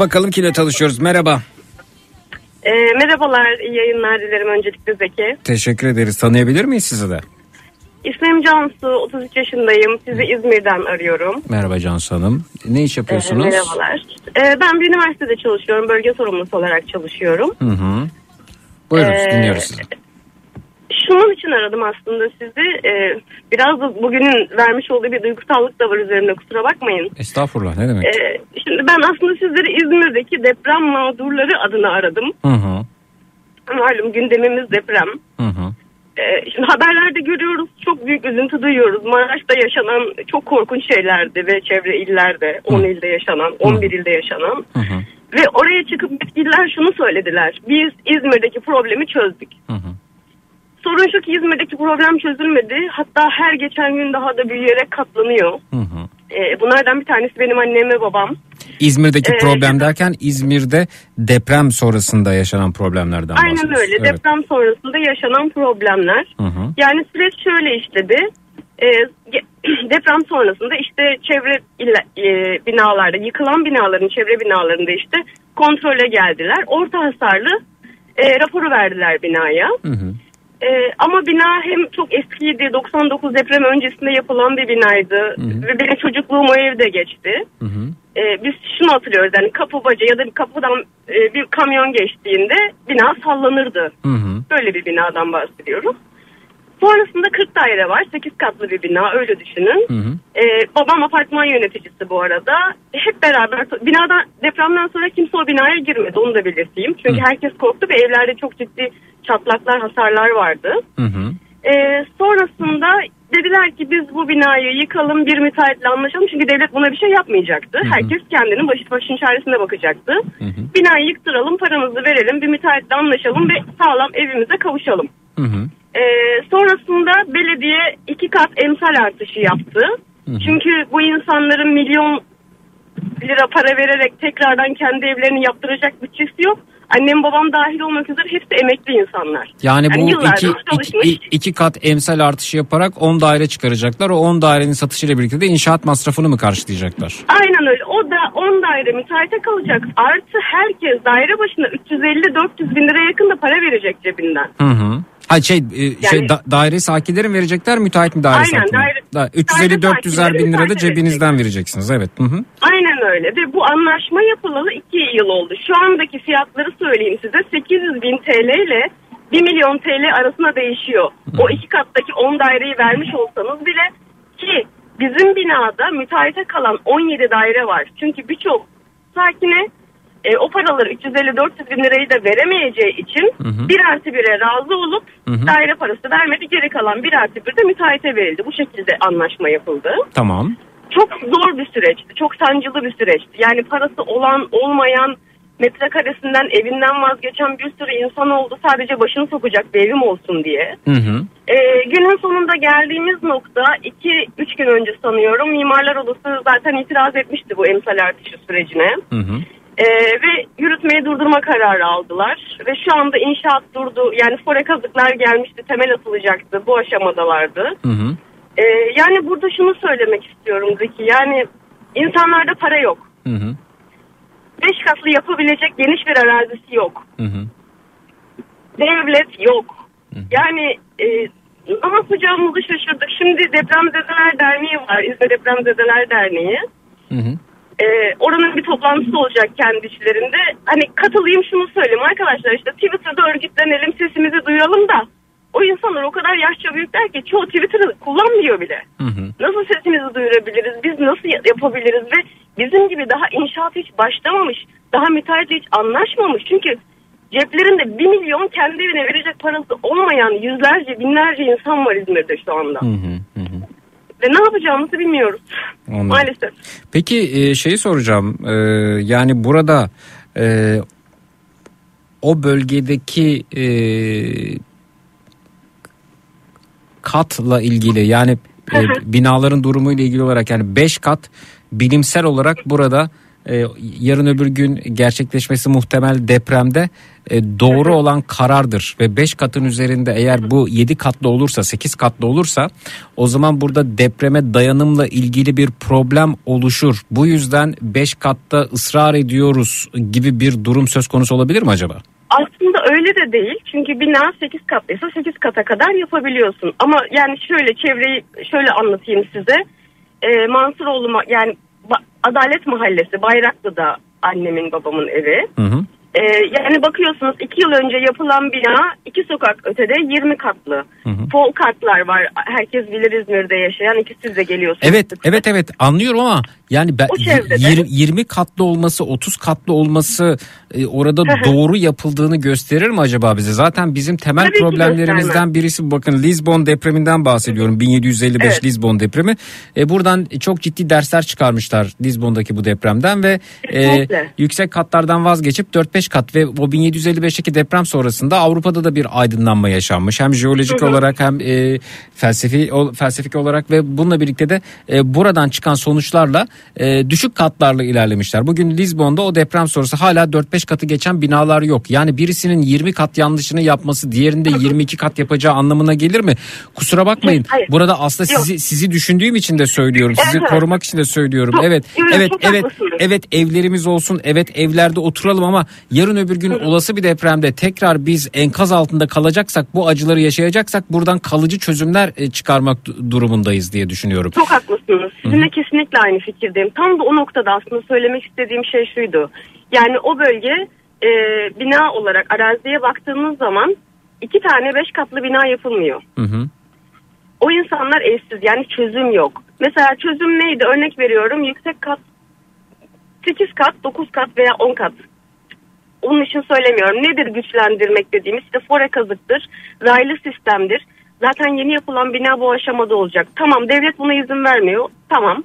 [SPEAKER 12] Bakalım kimle tanışıyoruz merhaba.
[SPEAKER 13] Ee, merhabalar, iyi yayınlar dilerim öncelikle Zeki.
[SPEAKER 12] Teşekkür ederiz tanıyabilir miyiz sizi de?
[SPEAKER 13] İsmim Cansu, 33 yaşındayım. Sizi İzmir'den arıyorum.
[SPEAKER 12] Merhaba Cansu Hanım. Ne iş
[SPEAKER 13] Ee,
[SPEAKER 12] yapıyorsunuz?
[SPEAKER 13] merhabalar. Ee, ben bir üniversitede çalışıyorum, bölge sorumlusu olarak çalışıyorum.
[SPEAKER 12] Hı hı. Buyurun
[SPEAKER 13] Ee,
[SPEAKER 12] dinliyoruz sizi.
[SPEAKER 13] Şunun için aradım aslında sizi. Ee, biraz da bugünün vermiş olduğu bir duygusallık da var üzerimde, kusura bakmayın.
[SPEAKER 12] Estağfurullah ne demek?
[SPEAKER 13] Ee, şimdi ben aslında sizleri İzmir'deki deprem mağdurları adına aradım.
[SPEAKER 12] Hı hı.
[SPEAKER 13] Malum gündemimiz deprem.
[SPEAKER 12] Hı hı.
[SPEAKER 13] Ee, şimdi haberlerde görüyoruz çok büyük üzüntü duyuyoruz. Maraş'ta yaşanan çok korkunç şeylerdi ve çevre illerde 10 ilde yaşanan 11 ilde yaşanan.
[SPEAKER 12] Hı hı.
[SPEAKER 13] Ve oraya çıkıp yetkililer şunu söylediler. Biz İzmir'deki problemi çözdük.
[SPEAKER 12] Hı hı.
[SPEAKER 13] Sorun şu ki İzmir'deki problem çözülmedi. Hatta her geçen gün daha da büyüyerek katlanıyor.
[SPEAKER 12] Hı hı.
[SPEAKER 13] Ee, bunlardan bir tanesi benim annem ve babam.
[SPEAKER 12] İzmir'deki
[SPEAKER 13] Ee,
[SPEAKER 12] problem derken İzmir'de deprem sonrasında yaşanan problemlerden
[SPEAKER 13] Aynen
[SPEAKER 12] bahsediyoruz.
[SPEAKER 13] öyle.
[SPEAKER 12] Evet.
[SPEAKER 13] Deprem sonrasında yaşanan problemler.
[SPEAKER 12] Hı hı.
[SPEAKER 13] Yani süreç şöyle işledi. Ge- (clears throat) deprem sonrasında işte çevre e, binalarda yıkılan binaların çevre binalarında işte kontrole geldiler. Orta hasarlı e, raporu verdiler binaya.
[SPEAKER 12] Hı hı.
[SPEAKER 13] Ee, ama bina hem çok eskiydi 99 deprem öncesinde yapılan bir binaydı
[SPEAKER 12] hı.
[SPEAKER 13] ve benim çocukluğum o evde geçti.
[SPEAKER 12] Hı hı.
[SPEAKER 13] Ee, biz şunu hatırlıyoruz yani kapı baca ya da bir kapıdan e, bir kamyon geçtiğinde bina sallanırdı.
[SPEAKER 12] Hı hı.
[SPEAKER 13] Böyle bir binadan bahsediyorum. Sonrasında 40 daire var. 8 katlı bir bina öyle düşünün.
[SPEAKER 12] Hı hı.
[SPEAKER 13] Ee, babam apartman yöneticisi bu arada. Hep beraber binadan depremden sonra kimse o binaya girmedi onu da belirteyim. Çünkü
[SPEAKER 12] Hı.
[SPEAKER 13] herkes korktu ve evlerde çok ciddi çatlaklar, hasarlar vardı.
[SPEAKER 12] Hı hı.
[SPEAKER 13] Ee, sonrasında dediler ki biz bu binayı yıkalım bir müteahhitle anlaşalım. Çünkü devlet buna bir şey yapmayacaktı. Herkes kendinin başı başının çaresine bakacaktı. Binayı yıktıralım paramızı verelim bir müteahhitle anlaşalım ve sağlam evimize kavuşalım.
[SPEAKER 1] Hı hı.
[SPEAKER 13] Ee, sonrasında belediye iki kat emsal artışı yaptı. Çünkü bu insanların milyon lira para vererek tekrardan kendi evlerini yaptıracak bütçesi yok. Annem babam dahil olmak üzere hepsi emekli insanlar.
[SPEAKER 1] Yani bu iki, iki, iki kat emsal artışı yaparak 10 daire çıkaracaklar. O 10 dairenin satışıyla birlikte de inşaat masrafını mı karşılayacaklar?
[SPEAKER 13] Aynen öyle. O da 10 daire müteahhite kalacak. Artı herkes daire başına 350-400 bin lira yakın da para verecek cebinden.
[SPEAKER 1] Hı hı. Ha şey, e, şey da, daire sakinleri mi verecekler müteahhit mi daire
[SPEAKER 13] Aynen,
[SPEAKER 1] sakinleri?
[SPEAKER 13] daire-
[SPEAKER 1] Da,
[SPEAKER 13] daire
[SPEAKER 1] 350-400'er bin lira da cebinizden vereceksiniz evet. Hı hı.
[SPEAKER 13] Aynen öyle ve bu anlaşma yapılalı 2 yıl oldu. Şu andaki fiyatları söyleyeyim size 800 bin TL ile 1 milyon TL arasında değişiyor. O iki kattaki 10 daireyi vermiş olsanız bile ki bizim binada müteahhite kalan 17 daire var. Çünkü birçok sakine e, o paraları 350-400 bin lirayı da veremeyeceği için bir artı bire razı olup
[SPEAKER 1] Hı hı.
[SPEAKER 13] daire parası vermedi. Geri kalan bir artı bir de müteahhite verildi. Bu şekilde anlaşma yapıldı
[SPEAKER 1] Tamam.
[SPEAKER 13] çok zor bir süreçti. Çok sancılı bir süreçti. Yani parası olan olmayan metrekaresinden evinden vazgeçen bir sürü insan oldu. Sadece başını sokacak bir evim olsun diye.
[SPEAKER 1] Hı hı.
[SPEAKER 13] Ee, günün sonunda geldiğimiz nokta 2-3 gün önce sanıyorum Mimarlar Odası zaten itiraz etmişti bu emsal artışı sürecine.
[SPEAKER 1] Hı hı.
[SPEAKER 13] Ee, ve yürütmeyi durdurma kararı aldılar. Ve şu anda inşaat durdu. Yani fore kazıklar gelmişti. Temel atılacaktı. Bu aşamadalardı.
[SPEAKER 1] Hı hı.
[SPEAKER 13] Ee, yani burada şunu söylemek istiyorum Zeki. Yani insanlarda para yok.
[SPEAKER 1] Hı hı.
[SPEAKER 13] Beş katlı yapabilecek geniş bir arazisi yok.
[SPEAKER 1] Hı hı.
[SPEAKER 13] Devlet yok. Yani e, ne yapacağımızı şaşırdık. Şimdi Depremzedeler Derneği var. İzmir Depremzedeler Derneği.
[SPEAKER 1] Hı hı.
[SPEAKER 13] Ee, oranın bir toplantısı olacak kendi içlerinde. Hani katılayım şunu söyleyeyim arkadaşlar işte Twitter'da örgütlenelim sesimizi duyuralım da o insanlar o kadar yaşça büyükler ki çoğu Twitter'ı kullanmıyor bile.
[SPEAKER 1] Hı hı.
[SPEAKER 13] Nasıl sesimizi duyurabiliriz? Biz nasıl ya- yapabiliriz? Ve bizim gibi daha inşaat hiç başlamamış, daha müteahhitle hiç anlaşmamış. Çünkü ceplerinde bir milyon kendi evine verecek parası olmayan yüzlerce, binlerce insan var İzmir'de şu anda.
[SPEAKER 1] Hı. Hı hı.
[SPEAKER 13] Ve ne yapacağımızı bilmiyoruz.
[SPEAKER 1] Anladım.
[SPEAKER 13] Maalesef.
[SPEAKER 1] Peki e, şeyi soracağım. E, yani burada e, o bölgedeki katla ilgili yani binaların durumuyla ilgili olarak yani 5 kat bilimsel olarak burada e, yarın öbür gün gerçekleşmesi muhtemel depremde e, doğru olan karardır ve 5 katın üzerinde eğer bu 7 katlı olursa 8 katlı olursa o zaman burada depreme dayanımla ilgili bir problem oluşur. Bu yüzden 5 katta ısrar ediyoruz gibi bir durum söz konusu olabilir mi acaba?
[SPEAKER 13] Aslında öyle de değil. Çünkü bina 8 katlıysa 8 kata kadar yapabiliyorsun. Ama yani şöyle çevreyi şöyle anlatayım size. Ee, Mansuroğlu ma- yani Adalet Mahallesi Bayraklı'da annemin babamın evi.
[SPEAKER 1] Hı hı.
[SPEAKER 13] Ee, yani bakıyorsunuz 2 yıl önce yapılan bina iki sokak ötede 20 katlı. Pol katlar var. Herkes bilir İzmir'de yaşayan. İki siz de geliyorsunuz.
[SPEAKER 1] Evet evet evet anlıyorum ama yani ben
[SPEAKER 13] O çevrede.
[SPEAKER 1] yir- 20 katlı olması 30 katlı olması e, orada doğru yapıldığını gösterir mi acaba bize? Zaten bizim temel
[SPEAKER 13] Tabii
[SPEAKER 1] problemlerimizden
[SPEAKER 13] göstermez.
[SPEAKER 1] birisi bakın Lisbon depreminden bahsediyorum 1755
[SPEAKER 13] Evet.
[SPEAKER 1] Lisbon depremi. E, buradan çok ciddi dersler çıkarmışlar Lisbon'daki bu depremden ve e, yüksek katlardan vazgeçip 4-5 kat ve o 1755'teki deprem sonrasında Avrupa'da da bir aydınlanma yaşanmış. Hem jeolojik olarak hem e, felsefi o- felsefik olarak ve bununla birlikte de e, buradan çıkan sonuçlarla e, düşük katlarla ilerlemişler. Bugün Lizbon'da o deprem sonrası hala 4-5 katı geçen binalar yok. Yani birisinin 20 kat yanlışını yapması diğerinde 22 kat yapacağı anlamına gelir mi? Kusura bakmayın.
[SPEAKER 13] Hayır.
[SPEAKER 1] Burada aslında
[SPEAKER 13] Yok.
[SPEAKER 1] sizi sizi düşündüğüm için de söylüyorum. Sizi
[SPEAKER 13] Evet.
[SPEAKER 1] korumak için de söylüyorum. Evet. Evet, evet.
[SPEAKER 13] haklısınız.
[SPEAKER 1] Evet evlerimiz olsun. Evet evlerde oturalım ama yarın öbür gün olası bir depremde tekrar biz enkaz altında kalacaksak bu acıları yaşayacaksak buradan kalıcı çözümler e, çıkarmak du- durumundayız diye düşünüyorum.
[SPEAKER 13] Çok haklısınız. Sizinle kesinlikle aynı fikirdeyim. Tam da o noktada aslında söylemek istediğim şey şuydu. Yani o bölge e, bina olarak araziye baktığımız zaman iki tane beş katlı bina yapılmıyor.
[SPEAKER 1] Hı hı.
[SPEAKER 13] O insanlar evsiz yani çözüm yok. Mesela çözüm neydi? Örnek veriyorum yüksek kat 8 kat, 9 kat veya 10 kat. Onun için söylemiyorum. Nedir güçlendirmek dediğimiz? İşte fore kazıktır, raylı sistemdir. Zaten yeni yapılan bina bu aşamada olacak. Tamam devlet buna izin vermiyor. Tamam.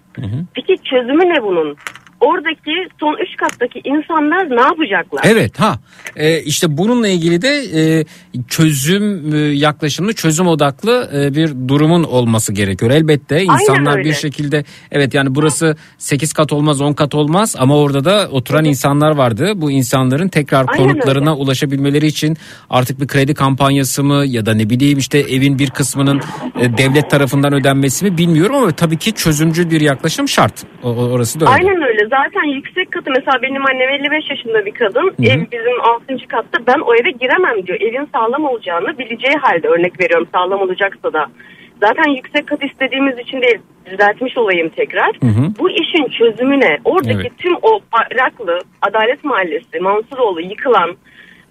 [SPEAKER 13] Peki çözümü ne bunun? Oradaki son üç kattaki insanlar ne yapacaklar?
[SPEAKER 1] Evet ha Ee, işte bununla ilgili de e, çözüm e, yaklaşımlı çözüm odaklı e, bir durumun olması gerekiyor. Elbette insanlar bir şekilde evet yani burası 8 kat olmaz 10 kat olmaz ama orada da oturan insanlar vardı. Bu insanların tekrar
[SPEAKER 13] Aynen
[SPEAKER 1] konutlarına
[SPEAKER 13] öyle.
[SPEAKER 1] ulaşabilmeleri için artık bir kredi kampanyası mı ya da ne bileyim işte evin bir kısmının e, devlet tarafından ödenmesi mi bilmiyorum ama tabii ki çözümcül bir yaklaşım şart. O- orası da öyle.
[SPEAKER 13] Aynen öyle. Zaten yüksek katı mesela benim annem 55 yaşında bir kadın.
[SPEAKER 1] Hı hı.
[SPEAKER 13] Ev bizim 6. katta. Ben o eve giremem diyor. Evin sağlam olacağını bileceği halde örnek veriyorum sağlam olacaksa da. Zaten yüksek kat istediğimiz için değil düzeltmiş olayım tekrar.
[SPEAKER 14] Hı hı.
[SPEAKER 13] Bu işin çözümü ne? Oradaki
[SPEAKER 14] Evet.
[SPEAKER 13] tüm o Bayraklı, Adalet Mahallesi, Mansuroğlu yıkılan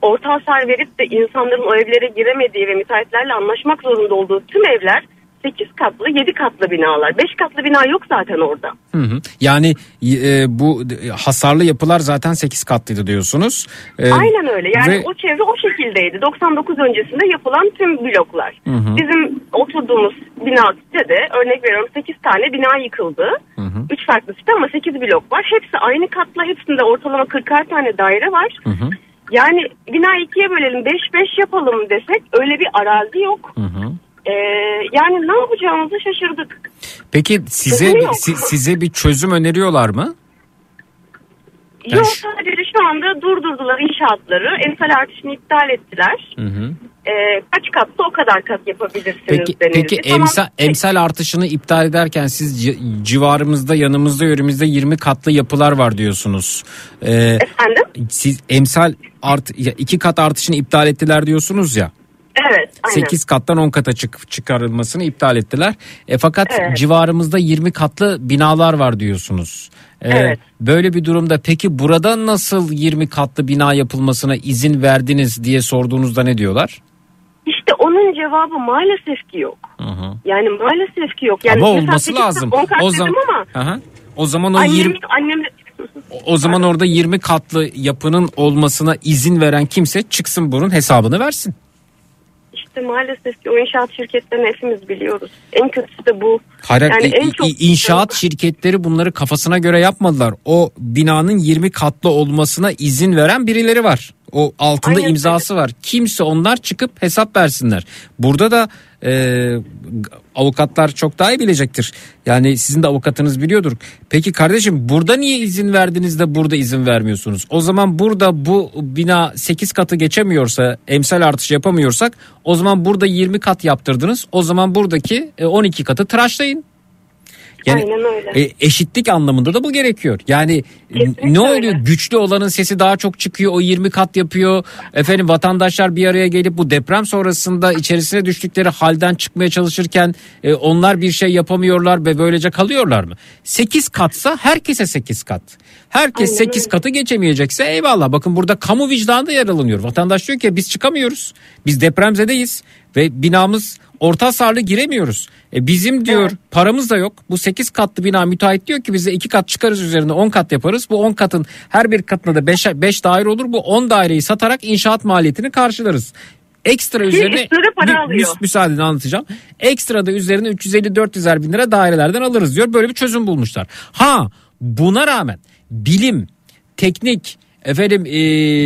[SPEAKER 13] orta hasar verip de insanların o evlere giremediği ve müteahhitlerle anlaşmak zorunda olduğu tüm evler 8 katlı 7 katlı binalar. 5 katlı bina yok zaten orada.
[SPEAKER 1] Hı hı. Yani e, bu hasarlı yapılar zaten 8 katlıydı diyorsunuz. E,
[SPEAKER 13] Aynen öyle. Yani
[SPEAKER 1] ve-
[SPEAKER 13] o çevre o şekildeydi. 99 öncesinde yapılan tüm bloklar.
[SPEAKER 1] Hı hı.
[SPEAKER 13] Bizim oturduğumuz bina sitede örnek veriyorum 8 tane bina yıkıldı.
[SPEAKER 1] Hı hı.
[SPEAKER 13] 3 farklı site ama 8 blok var. Hepsi aynı katla. Hepsinde ortalama 40'ar tane daire var.
[SPEAKER 1] Hı hı.
[SPEAKER 13] Yani bina ikiye bölelim 5-5 yapalım desek öyle bir arazi yok.
[SPEAKER 1] Hı hı.
[SPEAKER 13] Ee, yani ne yapacağımızı şaşırdık.
[SPEAKER 1] Peki size
[SPEAKER 13] yok.
[SPEAKER 1] si- size bir çözüm öneriyorlar mı?
[SPEAKER 13] Yok
[SPEAKER 1] şu-
[SPEAKER 13] sadece şu anda durdurdular inşaatları. Emsal artışını iptal ettiler.
[SPEAKER 1] Hı hı.
[SPEAKER 13] Ee, kaç katta o kadar kat yapabilirsiniz
[SPEAKER 1] Peki
[SPEAKER 13] denildi.
[SPEAKER 1] peki
[SPEAKER 13] Tamam,
[SPEAKER 1] emsal, emsal artışını iptal ederken siz ci- civarımızda yanımızda yörümüzde 20 katlı yapılar var diyorsunuz. Ee,
[SPEAKER 13] Efendim?
[SPEAKER 1] Siz emsal art ya iki kat artışını iptal ettiler diyorsunuz ya.
[SPEAKER 13] Aynen.
[SPEAKER 1] 8 kattan 10 kata çık çıkarılmasını iptal ettiler. E fakat
[SPEAKER 13] Evet.
[SPEAKER 1] civarımızda 20 katlı binalar var diyorsunuz. E,
[SPEAKER 13] Evet.
[SPEAKER 1] Böyle bir durumda peki burada nasıl 20 katlı bina yapılmasına izin verdiniz diye sorduğunuzda ne diyorlar?
[SPEAKER 13] İşte onun cevabı maalesef ki yok.
[SPEAKER 1] Hı hı.
[SPEAKER 13] Yani maalesef ki yok. Yani
[SPEAKER 1] ama olması lazım. O zaman
[SPEAKER 13] ama
[SPEAKER 1] Aha. O zaman o
[SPEAKER 13] annem,
[SPEAKER 1] 20
[SPEAKER 13] annem
[SPEAKER 1] o zaman orada 20 katlı yapının olmasına izin veren kimse çıksın bunun hesabını versin.
[SPEAKER 13] İşte maalesef ki o inşaat şirketlerini hepimiz biliyoruz. En kötüsü de bu.
[SPEAKER 1] Hayır,
[SPEAKER 13] yani
[SPEAKER 1] i-
[SPEAKER 13] en çok
[SPEAKER 1] inşaat şirketleri bunları kafasına göre yapmadılar. O binanın 20 katlı olmasına izin veren birileri var. O altında
[SPEAKER 13] Aynen
[SPEAKER 1] imzası var. Kimse onlar çıkıp hesap versinler. Burada da e, avukatlar çok daha iyi bilecektir. Yani sizin de avukatınız biliyordur. Peki kardeşim burada niye izin verdiniz de burada izin vermiyorsunuz? O zaman burada bu bina 8 katı geçemiyorsa emsal artış yapamıyorsak o zaman burada 20 kat yaptırdınız. O zaman buradaki e, 12 katı tıraşlayın. Yani
[SPEAKER 13] Aynen öyle.
[SPEAKER 1] e, eşitlik anlamında da bu gerekiyor. Yani e, ne oluyor? Güçlü olanın sesi daha çok çıkıyor. O 20 kat yapıyor. Efendim vatandaşlar bir araya gelip bu deprem sonrasında içerisine düştükleri halden çıkmaya çalışırken e, onlar bir şey yapamıyorlar ve böylece kalıyorlar mı? 8 katsa herkese 8 kat. Herkes
[SPEAKER 13] Aynen
[SPEAKER 1] 8
[SPEAKER 13] öyle.
[SPEAKER 1] katı geçemeyecekse eyvallah. Bakın burada kamu vicdanı da yer alınıyor. Vatandaş diyor ki biz çıkamıyoruz. Biz depremzedeyiz ve binamız orta hasarlı giremiyoruz. E bizim diyor paramız da yok. Bu 8 katlı bina müteahhit diyor ki bize 2 kat çıkarız üzerine 10 kat yaparız. Bu 10 katın her bir katında da 5 5 daire olur. Bu 10 daireyi satarak inşaat maliyetini karşılarız. Ekstra
[SPEAKER 13] Ki
[SPEAKER 1] üzerine
[SPEAKER 13] para
[SPEAKER 1] Mü- anlatacağım. Ekstra da üzerine 350-400'er bin lira dairelerden alırız diyor. Böyle bir çözüm bulmuşlar. Ha buna rağmen bilim, teknik, efendim e,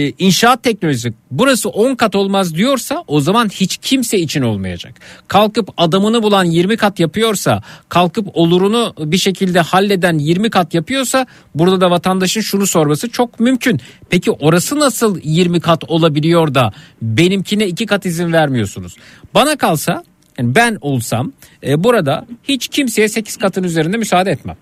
[SPEAKER 1] inşaat teknolojisi burası 10 kat olmaz diyorsa o zaman hiç kimse için olmayacak. Kalkıp adamını bulan 20 kat yapıyorsa kalkıp olurunu bir şekilde halleden 20 kat yapıyorsa burada da vatandaşın şunu sorması çok mümkün. Peki orası nasıl 20 kat olabiliyor da benimkine 2 kat izin vermiyorsunuz? Bana kalsa yani ben olsam e, burada hiç kimseye 8 katın üzerinde müsaade etmem.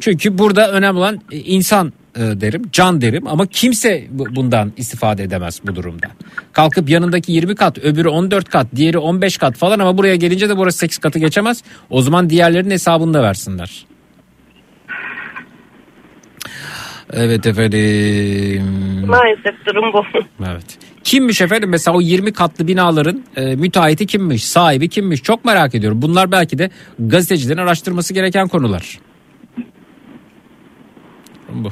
[SPEAKER 1] Çünkü burada önemli olan e, insan e, derim, can derim ama kimse bu- bundan istifade edemez bu durumda. Kalkıp yanındaki 20 kat, öbürü 14 kat, diğeri 15 kat falan ama buraya gelince de burası 8 katı geçemez. O zaman diğerlerinin hesabını da versinler. Evet efendim.
[SPEAKER 13] maalesef durum bu.
[SPEAKER 1] Evet. Kimmiş efendim mesela o 20 katlı binaların e, müteahhiti kimmiş, sahibi kimmiş çok merak ediyorum. Bunlar belki de gazetecilerin araştırması gereken konular. Bu.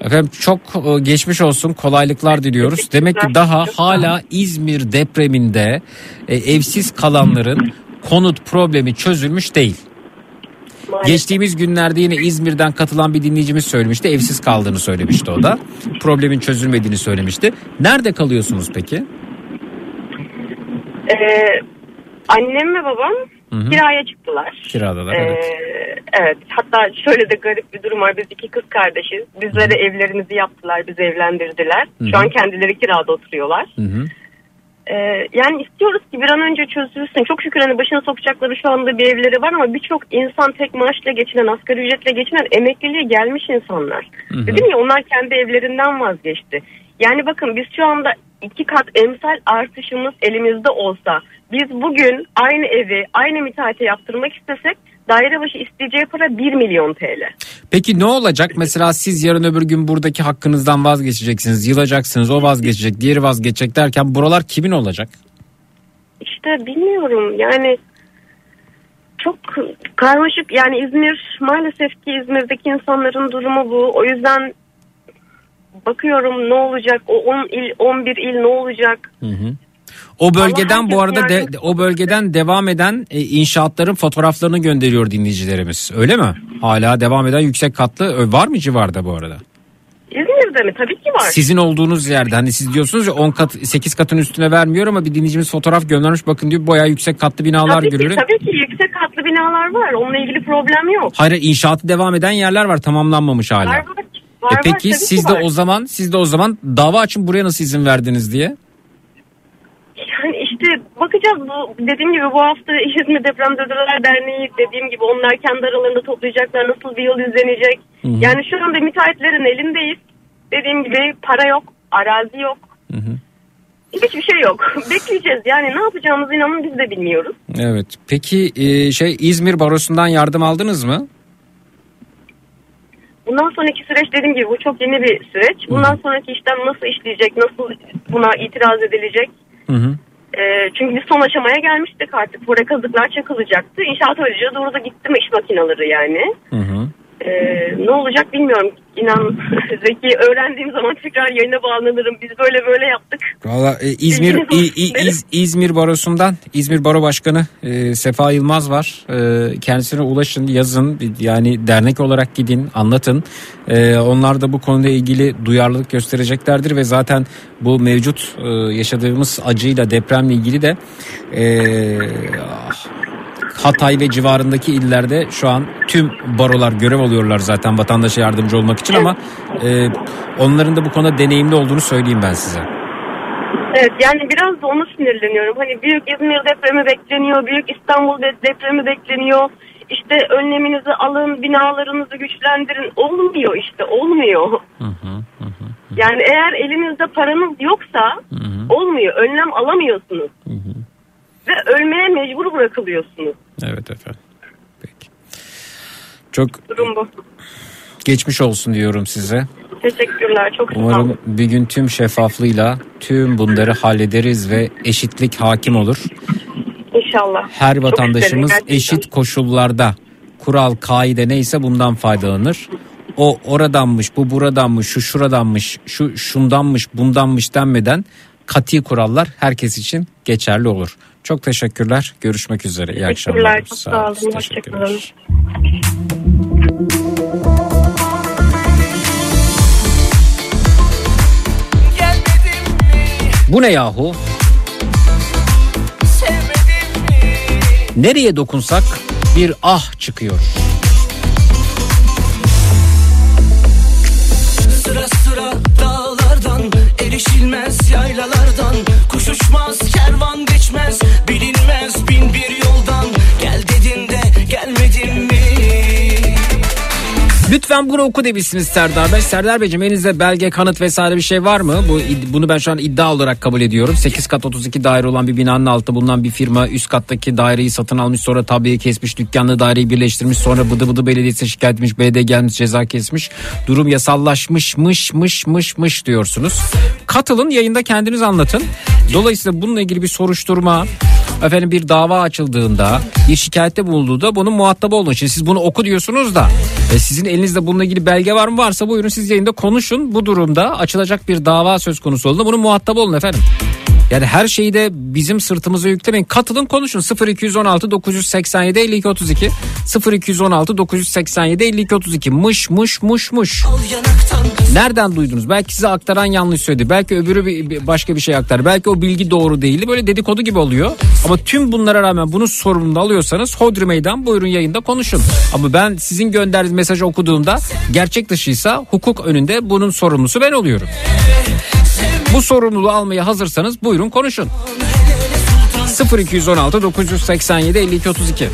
[SPEAKER 1] Efendim çok e, geçmiş olsun kolaylıklar diliyoruz. Demek ki daha hala İzmir depreminde e, evsiz kalanların konut problemi çözülmüş değil. Geçtiğimiz günlerde yine İzmir'den katılan bir dinleyicimiz söylemişti. Evsiz kaldığını söylemişti o da. Problemin çözülmediğini söylemişti. Nerede kalıyorsunuz peki?
[SPEAKER 13] Ee, annem ve babam
[SPEAKER 1] Hı hı.
[SPEAKER 13] kiraya çıktılar.
[SPEAKER 1] Kiradalar
[SPEAKER 13] Ee,
[SPEAKER 1] evet.
[SPEAKER 13] evet. Hatta şöyle de garip bir durum var. Biz iki kız kardeşiz. Bizlere evlerimizi yaptılar. Bizi evlendirdiler.
[SPEAKER 1] Hı hı.
[SPEAKER 13] Şu an kendileri kirada oturuyorlar. Ee, yani istiyoruz ki bir an önce çözülsün. Çok şükür hani başına sokacakları şu anda bir evleri var ama birçok insan tek maaşla geçinen, asgari ücretle geçinen emekliliğe gelmiş insanlar.
[SPEAKER 14] Hı hı.
[SPEAKER 13] Dedim ya onlar kendi evlerinden vazgeçti. Yani bakın biz şu anda iki kat emsal artışımız elimizde olsa biz bugün aynı evi aynı müteahhite yaptırmak istesek daire başı isteyeceği para 1 milyon TL.
[SPEAKER 1] Peki ne olacak? Mesela siz yarın öbür gün buradaki hakkınızdan vazgeçeceksiniz. Yılacaksınız. O vazgeçecek. Diğeri vazgeçecek derken buralar kimin olacak?
[SPEAKER 13] İşte bilmiyorum yani çok karmaşık yani İzmir maalesef ki İzmir'deki insanların durumu bu. O yüzden bakıyorum ne olacak o 10 il 11 il ne olacak?
[SPEAKER 1] Hı hı. O bölgeden bu arada de, o bölgeden devam eden e, inşaatların fotoğraflarını gönderiyor dinleyicilerimiz. Öyle mi? Hala devam eden yüksek katlı ö, var mı civarda bu arada?
[SPEAKER 13] İzmir'de mi? Tabii ki var.
[SPEAKER 1] Sizin olduğunuz yerde hani siz diyorsunuz ya 10 kat 8 katın üstüne vermiyor ama bir dinleyicimiz fotoğraf göndermiş bakın diyor bayağı yüksek katlı binalar
[SPEAKER 13] tabii ki,
[SPEAKER 1] görüyorum.
[SPEAKER 13] tabii ki yüksek katlı binalar var. Onunla ilgili problem yok.
[SPEAKER 1] Hayır inşaatı devam eden yerler var tamamlanmamış hala.
[SPEAKER 13] Var var. Var,
[SPEAKER 1] E
[SPEAKER 13] var,
[SPEAKER 1] peki
[SPEAKER 13] ki
[SPEAKER 1] siz de
[SPEAKER 13] var.
[SPEAKER 1] o zaman siz de o zaman dava açın buraya nasıl izin verdiniz diye.
[SPEAKER 13] Yani işte bakacağız bu dediğim gibi bu hafta İzmir Depremzedeler Derneği dediğim gibi onlar kendi aralarında toplayacaklar nasıl bir yol izlenecek.
[SPEAKER 1] Hı hı.
[SPEAKER 13] Yani şu anda müteahhitlerin elindeyiz. Dediğim gibi para yok, arazi yok. Hiçbir şey yok. (laughs) Bekleyeceğiz yani ne yapacağımızı inanın biz de bilmiyoruz.
[SPEAKER 1] Evet. Peki e, şey İzmir Barosu'ndan yardım aldınız mı?
[SPEAKER 13] Bundan sonraki süreç dediğim gibi bu çok yeni bir süreç. Bundan sonraki işlem nasıl işleyecek, nasıl buna itiraz edilecek?
[SPEAKER 1] Hı hı.
[SPEAKER 13] Ee, çünkü biz son aşamaya gelmiştik artık. Burada kazıklar çakılacaktı. İnşaat ayrıca doğru da gitti mi iş makineleri yani.
[SPEAKER 1] Hı hı.
[SPEAKER 13] Ee, ne olacak bilmiyorum. İnan (laughs) Zeki öğrendiğim zaman tekrar yayına bağlanırım. Biz böyle böyle yaptık.
[SPEAKER 1] Valla e, İzmir İ- İ- İz- İzmir Barosu'ndan İzmir Baro Başkanı e, Sefa Yılmaz var. E, kendisine ulaşın, yazın. Yani dernek olarak gidin, anlatın. E, onlar da bu konuda ilgili duyarlılık göstereceklerdir ve zaten bu mevcut e, yaşadığımız acıyla depremle ilgili de e, Hatay ve civarındaki illerde şu an tüm barolar görev alıyorlar zaten vatandaşa yardımcı olmak için ama e, onların da bu konuda deneyimli olduğunu söyleyeyim ben size.
[SPEAKER 13] Evet yani biraz da ona sinirleniyorum. Hani büyük İzmir depremi bekleniyor. Büyük İstanbul de- depremi bekleniyor. İşte önleminizi alın, binalarınızı güçlendirin. Olmuyor işte, olmuyor. Yani eğer elinizde paranız yoksa olmuyor. Önlem alamıyorsunuz. Ve ölmeye mecbur bırakılıyorsunuz.
[SPEAKER 1] Evet efendim. Peki. Çok
[SPEAKER 13] Durum bu.
[SPEAKER 1] geçmiş olsun diyorum size.
[SPEAKER 13] Teşekkürler. Çok sağ olun.
[SPEAKER 1] Umarım bir gün tüm şeffaflığıyla tüm bunları hallederiz ve eşitlik hakim olur.
[SPEAKER 13] İnşallah.
[SPEAKER 1] Her
[SPEAKER 13] Çok
[SPEAKER 1] vatandaşımız
[SPEAKER 13] isterim gerçekten.
[SPEAKER 1] eşit koşullarda kural kaide neyse bundan faydalanır. O oradanmış, bu buradanmış, şu şuradanmış, şu şundanmış, bundanmış denmeden kati kurallar herkes için geçerli olur. Çok teşekkürler. Görüşmek üzere. İyi akşamlar.
[SPEAKER 13] Teşekkürler. Çok sağ olun.
[SPEAKER 1] Teşekkürler.
[SPEAKER 13] Hoşçakalın.
[SPEAKER 1] Bu ne yahu? Nereye dokunsak bir ah çıkıyor.
[SPEAKER 2] Sıra sıra dağlardan Erişilmez yaylalardan Kuş uçmaz kervan geçmez Bilinmez. Bin bir
[SPEAKER 1] Lütfen bunu oku demişsiniz Serdar Bey. Serdar Beyciğim elinizde belge, kanıt vesaire bir şey var mı? Bu Bunu ben şu an iddia olarak kabul ediyorum. 8 kat 32 daire olan bir binanın altında bulunan bir firma üst kattaki daireyi satın almış sonra tabiye kesmiş dükkanlı daireyi birleştirmiş sonra bıdı bıdı belediyesine şikayet etmiş belediye gelmiş ceza kesmiş. Durum yasallaşmış mış mış mış mış diyorsunuz. Katılın yayında kendiniz anlatın. Dolayısıyla bununla ilgili bir soruşturma efendim bir dava açıldığında bir şikayette bulunduğunda bunun muhatabı olun. Şimdi siz bunu oku diyorsunuz da e, sizin elinizde bununla ilgili belge var mı? Varsa buyurun siz yayında konuşun. Bu durumda açılacak bir dava söz konusu olduğunda bunun muhatabı olun efendim. Yani her şeyi de bizim sırtımıza yüklemeyin. Katılın konuşun. 0216 987 52 32 0216 987 52 32 mış mış mış mış. Nereden duydunuz? Belki size aktaran yanlış söyledi. Belki öbürü bir, başka bir şey aktar. Belki o bilgi doğru değildi. Böyle dedikodu gibi oluyor. Ama tüm bunlara rağmen bunun sorumluluğunu alıyorsanız Hodri Meydan buyurun yayında konuşun. Ama ben sizin gönderdiğiniz mesajı okuduğumda gerçek dışıysa hukuk önünde bunun sorumlusu ben oluyorum. Bu sorumluluğu almaya hazırsanız buyurun konuşun. 0216 987 52 32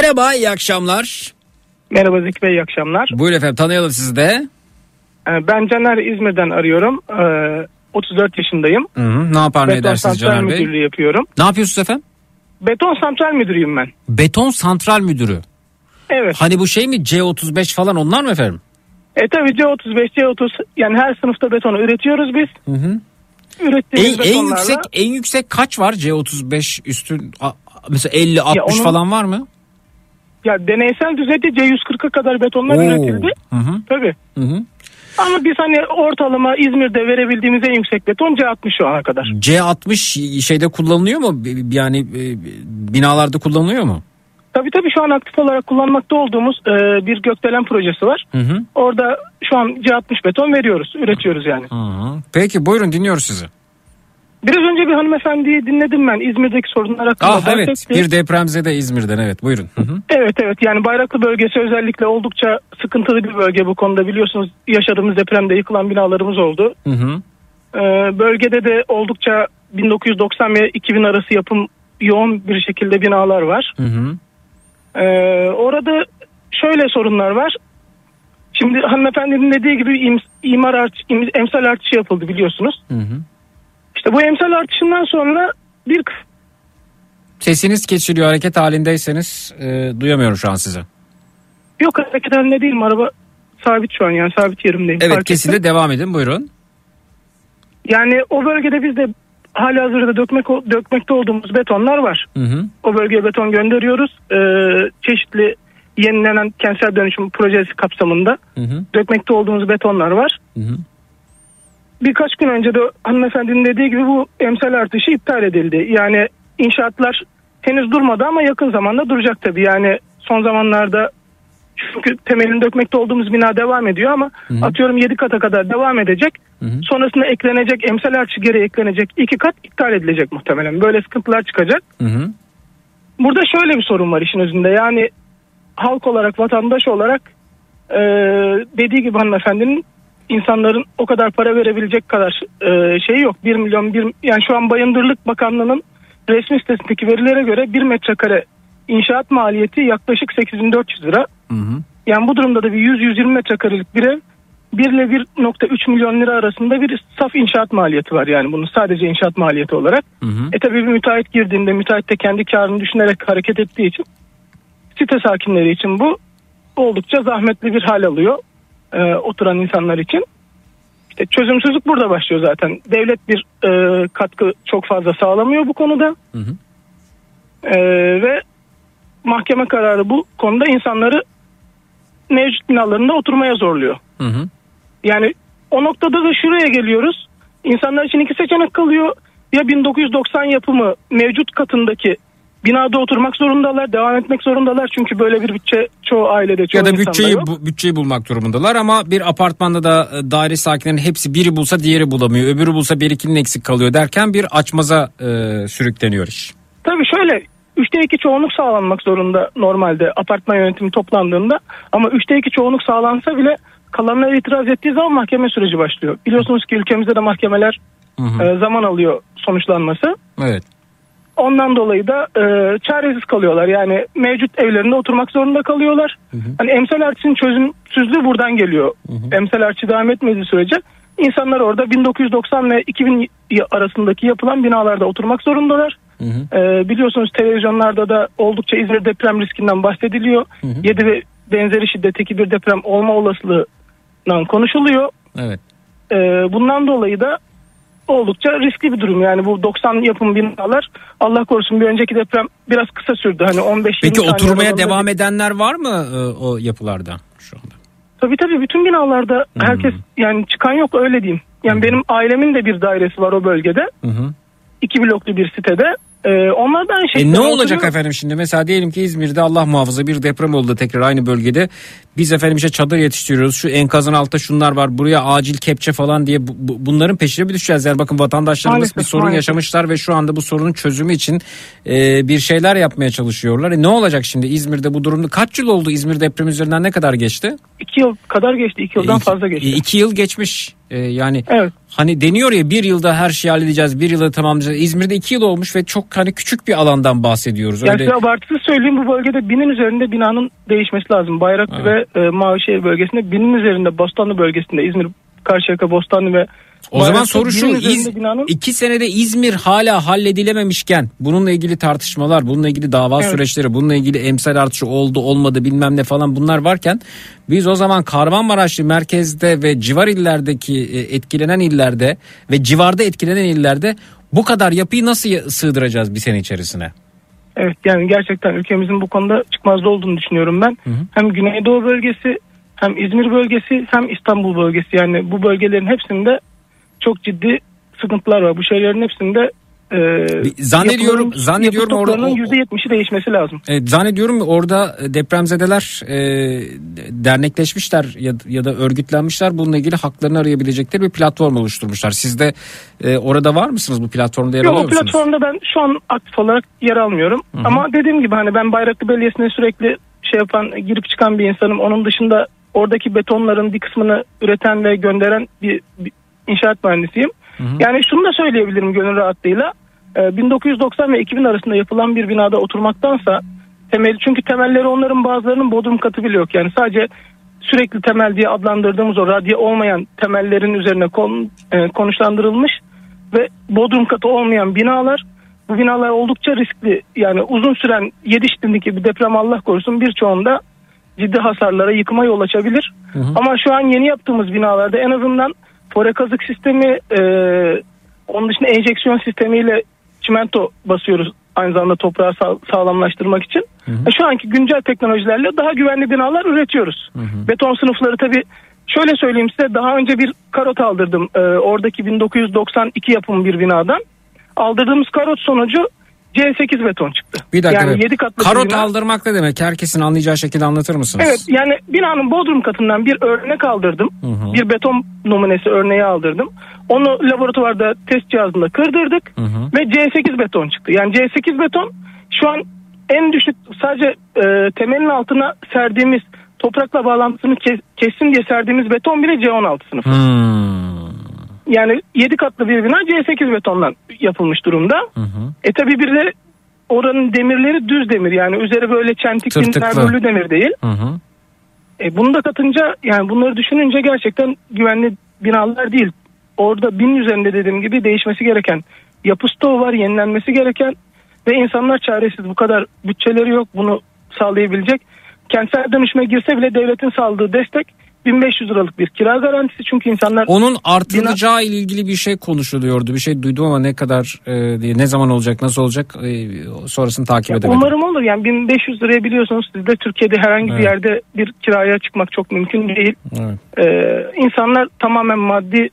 [SPEAKER 1] Merhaba iyi akşamlar.
[SPEAKER 14] Merhaba Zeki Bey iyi akşamlar.
[SPEAKER 1] Buyurun efendim tanıyalım sizi de.
[SPEAKER 14] Ee, Ben Caner İzmir'den arıyorum. Ee, 34 yaşındayım.
[SPEAKER 1] Hı hı, ne yapar ne
[SPEAKER 14] Beton
[SPEAKER 1] edersiniz
[SPEAKER 14] santral
[SPEAKER 1] Caner Bey?
[SPEAKER 14] müdürlüğü yapıyorum.
[SPEAKER 1] Ne yapıyorsunuz efendim?
[SPEAKER 14] Beton santral müdürüyüm ben.
[SPEAKER 1] Beton santral müdürü.
[SPEAKER 14] Evet.
[SPEAKER 1] Hani bu şey mi C35 falan onlar mı efendim?
[SPEAKER 14] E tabii C35, C30 yani her sınıfta betonu üretiyoruz biz.
[SPEAKER 1] Hı hı.
[SPEAKER 14] Ürettiğimiz
[SPEAKER 1] En, en yüksek en yüksek kaç var C35 üstün mesela 50 60
[SPEAKER 14] onun-
[SPEAKER 1] falan var mı?
[SPEAKER 14] Ya deneysel düzeyde C140'a kadar betonlar
[SPEAKER 1] Oo.
[SPEAKER 14] üretildi.
[SPEAKER 1] Hı hı.
[SPEAKER 14] Tabii.
[SPEAKER 1] Hı hı.
[SPEAKER 14] Ama biz hani ortalama İzmir'de verebildiğimiz en yüksek beton C60 şu ana kadar.
[SPEAKER 1] C60 şeyde kullanılıyor mu? Yani e, binalarda kullanılıyor mu?
[SPEAKER 14] Tabii tabii şu an aktif olarak kullanmakta olduğumuz e, bir gökdelen projesi var.
[SPEAKER 1] Hı hı.
[SPEAKER 14] Orada şu an C60 beton veriyoruz, üretiyoruz yani.
[SPEAKER 1] Hı hı. Peki buyurun dinliyoruz sizi.
[SPEAKER 14] Biraz önce bir hanımefendiyi dinledim ben İzmir'deki sorunlar hakkında
[SPEAKER 1] Ah evet
[SPEAKER 14] bahsetti.
[SPEAKER 1] bir depremzede İzmir'den evet buyurun. Hı hı.
[SPEAKER 14] Evet evet yani Bayraklı bölgesi özellikle oldukça sıkıntılı bir bölge bu konuda biliyorsunuz yaşadığımız depremde yıkılan binalarımız oldu.
[SPEAKER 1] Hı hı.
[SPEAKER 14] Ee, bölgede de oldukça 1990 ve 2000 arası yapım yoğun bir şekilde binalar var.
[SPEAKER 1] Hı hı.
[SPEAKER 14] Ee, orada şöyle sorunlar var. Şimdi hanımefendinin dediği gibi im- imar artış, im- emsal artışı yapıldı biliyorsunuz.
[SPEAKER 1] Hı hı.
[SPEAKER 14] İşte bu emsal artışından sonra bir
[SPEAKER 1] Sesiniz kesiliyor hareket halindeyseniz e, duyamıyorum şu an sizi.
[SPEAKER 14] yok hareket halinde değilim araba sabit şu an yani sabit yerimdeyim.
[SPEAKER 1] Evet kesildi
[SPEAKER 14] ettim.
[SPEAKER 1] devam edin buyurun.
[SPEAKER 14] Yani o bölgede biz de hali hazırda dökmek, dökmekte olduğumuz betonlar var.
[SPEAKER 1] Hı hı.
[SPEAKER 14] O bölgeye beton gönderiyoruz. Ee, çeşitli yenilenen kentsel dönüşüm projesi kapsamında
[SPEAKER 1] Hı hı.
[SPEAKER 14] dökmekte olduğumuz betonlar var.
[SPEAKER 1] Hı hı.
[SPEAKER 14] Birkaç gün önce de hanımefendinin dediği gibi bu emsal artışı iptal edildi. Yani inşaatlar henüz durmadı ama yakın zamanda duracak tabii. Yani son zamanlarda çünkü temelini dökmekte olduğumuz bina devam ediyor ama
[SPEAKER 1] hı.
[SPEAKER 14] atıyorum 7 kata kadar devam edecek.
[SPEAKER 1] Hı hı.
[SPEAKER 14] Sonrasında eklenecek emsal artışı geri eklenecek 2 kat iptal edilecek muhtemelen. Böyle sıkıntılar çıkacak.
[SPEAKER 1] Hı hı.
[SPEAKER 14] Burada şöyle bir sorun var işin özünde. Yani halk olarak, vatandaş olarak e, dediği gibi hanımefendinin insanların o kadar para verebilecek kadar e, şey yok. 1 milyon, bir, yani şu an Bayındırlık Bakanlığı'nın resmi sitesindeki verilere göre 1 metrekare inşaat maliyeti yaklaşık 8400 lira.
[SPEAKER 1] Hı hı.
[SPEAKER 14] Yani bu durumda da bir 100-120 metrekarelik bir ev 1 ile 1.3 milyon lira arasında bir saf inşaat maliyeti var yani bunun sadece inşaat maliyeti olarak.
[SPEAKER 1] Hı hı.
[SPEAKER 14] E tabii bir müteahhit girdiğinde müteahhit de kendi karını düşünerek hareket ettiği için site sakinleri için bu oldukça zahmetli bir hal alıyor e, oturan insanlar için. İşte çözümsüzlük burada başlıyor zaten. Devlet bir e, katkı çok fazla sağlamıyor bu konuda.
[SPEAKER 1] Hı hı.
[SPEAKER 14] E, ve mahkeme kararı bu konuda insanları mevcut binalarında oturmaya zorluyor.
[SPEAKER 1] Hı hı.
[SPEAKER 14] Yani o noktada da şuraya geliyoruz. İnsanlar için iki seçenek kalıyor. ya 1990 yapımı mevcut katındaki binada oturmak zorundalar, devam etmek zorundalar. Çünkü böyle bir bütçe çoğu ailede çoğu
[SPEAKER 1] ya da bütçeyi
[SPEAKER 14] yok.
[SPEAKER 1] bu, bütçeyi bulmak durumundalar ama bir apartmanda da e, daire sakinlerinin hepsi biri bulsa diğeri bulamıyor. Öbürü bulsa bir ikinin eksik kalıyor derken bir açmaza e, sürükleniyor iş.
[SPEAKER 14] Tabii şöyle 3'te 2 çoğunluk sağlanmak zorunda normalde apartman yönetimi toplandığında ama 3'te 2 çoğunluk sağlansa bile kalanlar itiraz ettiği zaman mahkeme süreci başlıyor. Biliyorsunuz ki ülkemizde de mahkemeler e, zaman alıyor sonuçlanması.
[SPEAKER 1] Evet.
[SPEAKER 14] Ondan dolayı da e, çaresiz kalıyorlar. Yani mevcut evlerinde oturmak zorunda kalıyorlar. Hani emsal artışın çözümsüzlüğü buradan geliyor. Emsal artışı devam etmediği sürece insanlar orada 1990 ve 2000 arasındaki yapılan binalarda oturmak zorundalar. E, biliyorsunuz televizyonlarda da oldukça İzmir deprem riskinden bahsediliyor. 7 ve benzeri şiddetteki bir deprem olma olasılığından konuşuluyor.
[SPEAKER 1] Evet.
[SPEAKER 14] E, bundan dolayı da oldukça riskli bir durum. Yani bu 90 yapım binalar Allah korusun bir önceki deprem biraz kısa sürdü. Hani 15
[SPEAKER 1] Peki oturmaya devam edenler var mı e, o yapılarda?
[SPEAKER 14] Tabii tabii bütün binalarda herkes yani çıkan yok öyle diyeyim. Yani benim ailemin de bir dairesi var o bölgede.
[SPEAKER 1] Hı hı.
[SPEAKER 14] İki bloklu bir sitede. Ee, onlar da aynı
[SPEAKER 1] E ne olacak
[SPEAKER 14] oturuyor.
[SPEAKER 1] efendim şimdi mesela diyelim ki İzmir'de Allah muhafaza bir deprem oldu tekrar aynı bölgede. Biz efendim işte çadır yetiştiriyoruz şu enkazın altta şunlar var buraya acil kepçe falan diye bu- bu- bunların peşine mi düşeceğiz? Yani bakın vatandaşlarımız
[SPEAKER 14] Maalesef,
[SPEAKER 1] bir sorun
[SPEAKER 14] maalesef.
[SPEAKER 1] yaşamışlar ve şu anda bu sorunun çözümü için e, bir şeyler yapmaya çalışıyorlar. E ne olacak şimdi İzmir'de bu durumda kaç yıl oldu İzmir deprem üzerinden ne kadar geçti?
[SPEAKER 14] İki yıl kadar geçti. iki yıldan
[SPEAKER 1] İki-
[SPEAKER 14] fazla geçti.
[SPEAKER 1] e, iki yıl geçmiş E, yani
[SPEAKER 14] Evet.
[SPEAKER 1] Hani deniyor ya bir yılda her şeyi halledeceğiz bir yılda tamamlayacağız. İzmir'de iki yıl olmuş ve çok hani küçük bir alandan bahsediyoruz. Öyle...
[SPEAKER 14] size abartısı söyleyeyim bu bölgede binin üzerinde binanın değişmesi lazım. Bayraklı ve e, Mavişehir bölgesinde binin üzerinde Bostanlı bölgesinde İzmir, Karşıyaka, Bostanlı ve
[SPEAKER 1] O zaman
[SPEAKER 14] Bayraklı
[SPEAKER 1] soru şu İz,
[SPEAKER 14] binanın
[SPEAKER 1] iki senede İzmir hala halledilememişken bununla ilgili tartışmalar bununla ilgili dava
[SPEAKER 14] Evet.
[SPEAKER 1] süreçleri bununla ilgili emsal artışı oldu olmadı bilmem ne falan bunlar varken biz o zaman Kahramanmaraşlı merkezde ve civar illerdeki e, etkilenen illerde ve civarda etkilenen illerde bu kadar yapıyı nasıl sığdıracağız bir sene içerisine?
[SPEAKER 14] Evet yani gerçekten ülkemizin bu konuda çıkmazda olduğunu düşünüyorum ben. Hem Güneydoğu bölgesi hem İzmir bölgesi hem İstanbul bölgesi yani bu bölgelerin hepsinde çok ciddi sıkıntılar var. Bu şeylerin hepsinde e,
[SPEAKER 1] zannediyorum- zannediyorum orada o-
[SPEAKER 14] %70'i değişmesi lazım.
[SPEAKER 1] Evet, zannediyorum orada depremzedeler e, dernekleşmişler ya, ya da örgütlenmişler. Bununla ilgili haklarını arayabilecekleri bir platform oluşturmuşlar. Siz de e, orada var mısınız bu platformda yer
[SPEAKER 14] Yok
[SPEAKER 1] alıyor musunuz?
[SPEAKER 14] platformda ben şu an aktif olarak yer almıyorum. Ama dediğim gibi hani ben Bayraklı Belediyesi'ne sürekli şey yapan girip çıkan bir insanım. Onun dışında oradaki betonların bir kısmını üreten ve gönderen bir, bir inşaat mühendisiyim. Yani şunu da söyleyebilirim gönül rahatlığıyla. Ee, 1990 ve 2000 arasında yapılan bir binada oturmaktansa temel çünkü temelleri onların bazılarının bodrum katı bile yok. Yani sadece sürekli temel diye adlandırdığımız o radye olmayan temellerin üzerine kon, e, konuşlandırılmış ve bodrum katı olmayan binalar bu binalar oldukça riskli. Yani uzun süren 7 şiddetindeki bir deprem Allah korusun birçoğunda ciddi hasarlara yıkıma yol açabilir. Ama şu an yeni yaptığımız binalarda en azından fore kazık sistemi e, onun dışında enjeksiyon sistemiyle çimento basıyoruz aynı zamanda toprağı sağ- sağlamlaştırmak için. E, Şu anki güncel teknolojilerle daha güvenli binalar üretiyoruz. Beton sınıfları tabii şöyle söyleyeyim size daha önce bir karot aldırdım e, oradaki 1992 yapımı bir binadan. Aldırdığımız karot sonucu C8 beton çıktı.
[SPEAKER 1] Bir dakika.
[SPEAKER 14] Yani
[SPEAKER 1] evet.
[SPEAKER 14] 7 katlı
[SPEAKER 1] Karot
[SPEAKER 14] bina.
[SPEAKER 1] aldırmak ne demek? Herkesin anlayacağı şekilde anlatır mısınız?
[SPEAKER 14] Evet yani binanın bodrum katından bir örnek aldırdım.
[SPEAKER 1] hı.
[SPEAKER 14] Bir beton numunesi örneği aldırdım. Onu laboratuvarda test cihazında kırdırdık ve C8 beton çıktı. Yani C8 beton şu an en düşük sadece e, temelin altına serdiğimiz toprakla bağlantısını kes- kessin diye serdiğimiz beton bile C16 sınıfı. Yani 7 katlı bir bina C8 betondan yapılmış durumda. E tabi bir de oranın demirleri düz demir yani üzeri böyle çentik mermürlü demir değil.
[SPEAKER 1] Hı hı.
[SPEAKER 14] E bunu da katınca yani bunları düşününce gerçekten güvenli binalar değil. Orada binin üzerinde dediğim gibi değişmesi gereken yapı stoğu var, yenilenmesi gereken ve insanlar çaresiz. Bu kadar bütçeleri yok bunu sağlayabilecek. Kentsel dönüşüme girse bile devletin sağladığı destek 1500 liralık bir kira garantisi çünkü insanlar
[SPEAKER 1] Onun artırılacağı ile ilgili bir şey konuşuluyordu. Bir şey duydum ama ne kadar e, diye, ne zaman olacak, nasıl olacak e, sonrasını takip edemedim.
[SPEAKER 14] Umarım olur yani 1500 liraya biliyorsunuz sizde Türkiye'de herhangi bir
[SPEAKER 1] Evet.
[SPEAKER 14] yerde bir kiraya çıkmak çok mümkün değil.
[SPEAKER 1] Evet.
[SPEAKER 14] Ee, insanlar tamamen maddi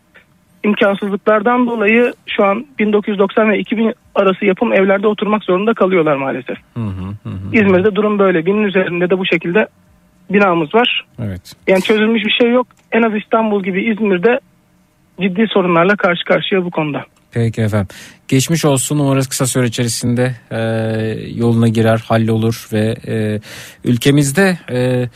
[SPEAKER 14] imkansızlıklardan dolayı şu an 1990 ve 2000 arası yapım evlerde oturmak zorunda kalıyorlar maalesef. İzmir'de durum böyle. Binin üzerinde de bu şekilde binamız var.
[SPEAKER 1] Evet.
[SPEAKER 14] Yani çözülmüş bir şey yok. En az İstanbul gibi İzmir'de ciddi sorunlarla karşı karşıya bu konuda.
[SPEAKER 1] Peki efendim. Geçmiş olsun umarız kısa süre içerisinde e, yoluna girer, hallolur ve e, ülkemizde e,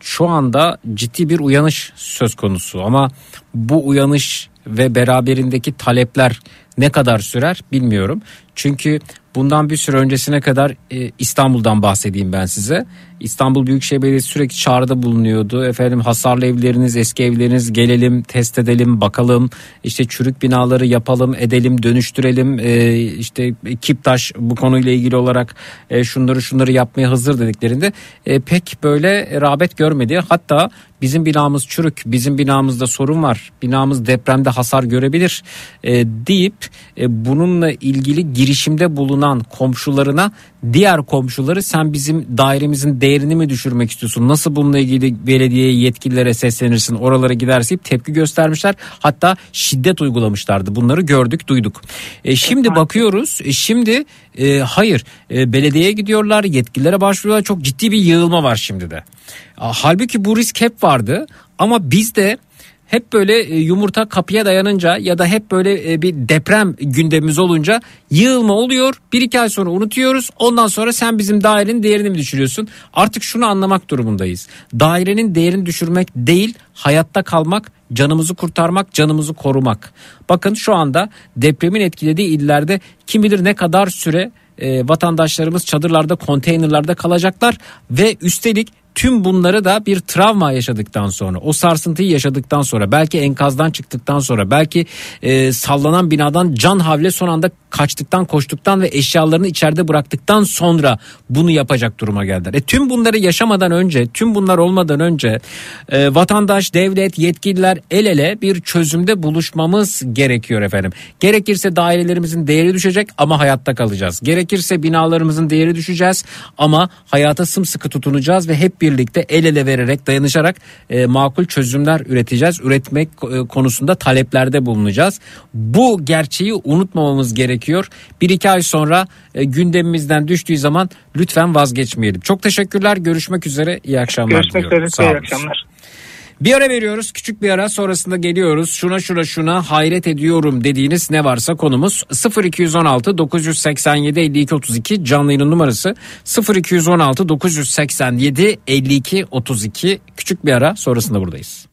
[SPEAKER 1] şu anda ciddi bir uyanış söz konusu ama bu uyanış ve beraberindeki talepler ne kadar sürer bilmiyorum. Çünkü bundan bir süre öncesine kadar e, İstanbul'dan bahsedeyim ben size. İstanbul Büyükşehir Belediyesi sürekli çağrıda bulunuyordu. Efendim hasarlı evleriniz, eski evleriniz gelelim, test edelim, bakalım. İşte çürük binaları yapalım, edelim, dönüştürelim. E, işte Kiptaş bu konuyla ilgili olarak e, şunları şunları yapmaya hazır dediklerinde e, pek böyle rağbet görmedi. Hatta bizim binamız çürük, bizim binamızda sorun var, binamız depremde hasar görebilir e, deyip e, bununla ilgili girişimde bulunan komşularına diğer komşuları sen bizim dairemizin değerini mi düşürmek istiyorsun? Nasıl bununla ilgili belediye yetkililere seslenirsin oralara gidersin tepki göstermişler. Hatta şiddet uygulamışlardı bunları gördük duyduk. E, şimdi bakıyoruz e, şimdi e, hayır e, belediyeye gidiyorlar yetkililere başvuruyorlar çok ciddi bir yığılma var şimdi de. Halbuki bu risk hep vardı ama biz de hep böyle e, yumurta kapıya dayanınca ya da hep böyle e, bir deprem gündemimiz olunca yığılma oluyor. Bir iki ay sonra unutuyoruz. Ondan sonra sen bizim dairenin değerini mi düşürüyorsun? Artık şunu anlamak durumundayız. Dairenin değerini düşürmek değil hayatta kalmak, canımızı kurtarmak, canımızı korumak. Bakın şu anda depremin etkilediği illerde kim bilir ne kadar süre e, vatandaşlarımız çadırlarda, konteynerlarda kalacaklar ve üstelik tüm bunları da bir travma yaşadıktan sonra o sarsıntıyı yaşadıktan sonra belki enkazdan çıktıktan sonra belki e, sallanan binadan can havle son anda kaçtıktan koştuktan ve eşyalarını içeride bıraktıktan sonra bunu yapacak duruma geldiler. E, tüm bunları yaşamadan önce tüm bunlar olmadan önce e, vatandaş devlet yetkililer el ele bir çözümde buluşmamız gerekiyor efendim. Gerekirse dairelerimizin değeri düşecek ama hayatta kalacağız. Gerekirse binalarımızın değeri düşeceğiz ama hayata sımsıkı tutunacağız ve hep birlikte el ele vererek dayanışarak e, makul çözümler üreteceğiz. Üretmek e, konusunda taleplerde bulunacağız. Bu gerçeği unutmamamız gerekiyor. Bir iki ay sonra e, gündemimizden düştüğü zaman lütfen vazgeçmeyelim. Çok teşekkürler. Görüşmek üzere. İyi akşamlar
[SPEAKER 14] Görüşmek üzere. İyi akşamlar.
[SPEAKER 1] Bir ara veriyoruz küçük bir ara sonrasında geliyoruz. Şuna şuna şuna hayret ediyorum dediğiniz ne varsa konumuz. 0216 987 52 32 canlı yayının numarası. 0216 987 52 32 küçük bir ara sonrasında buradayız.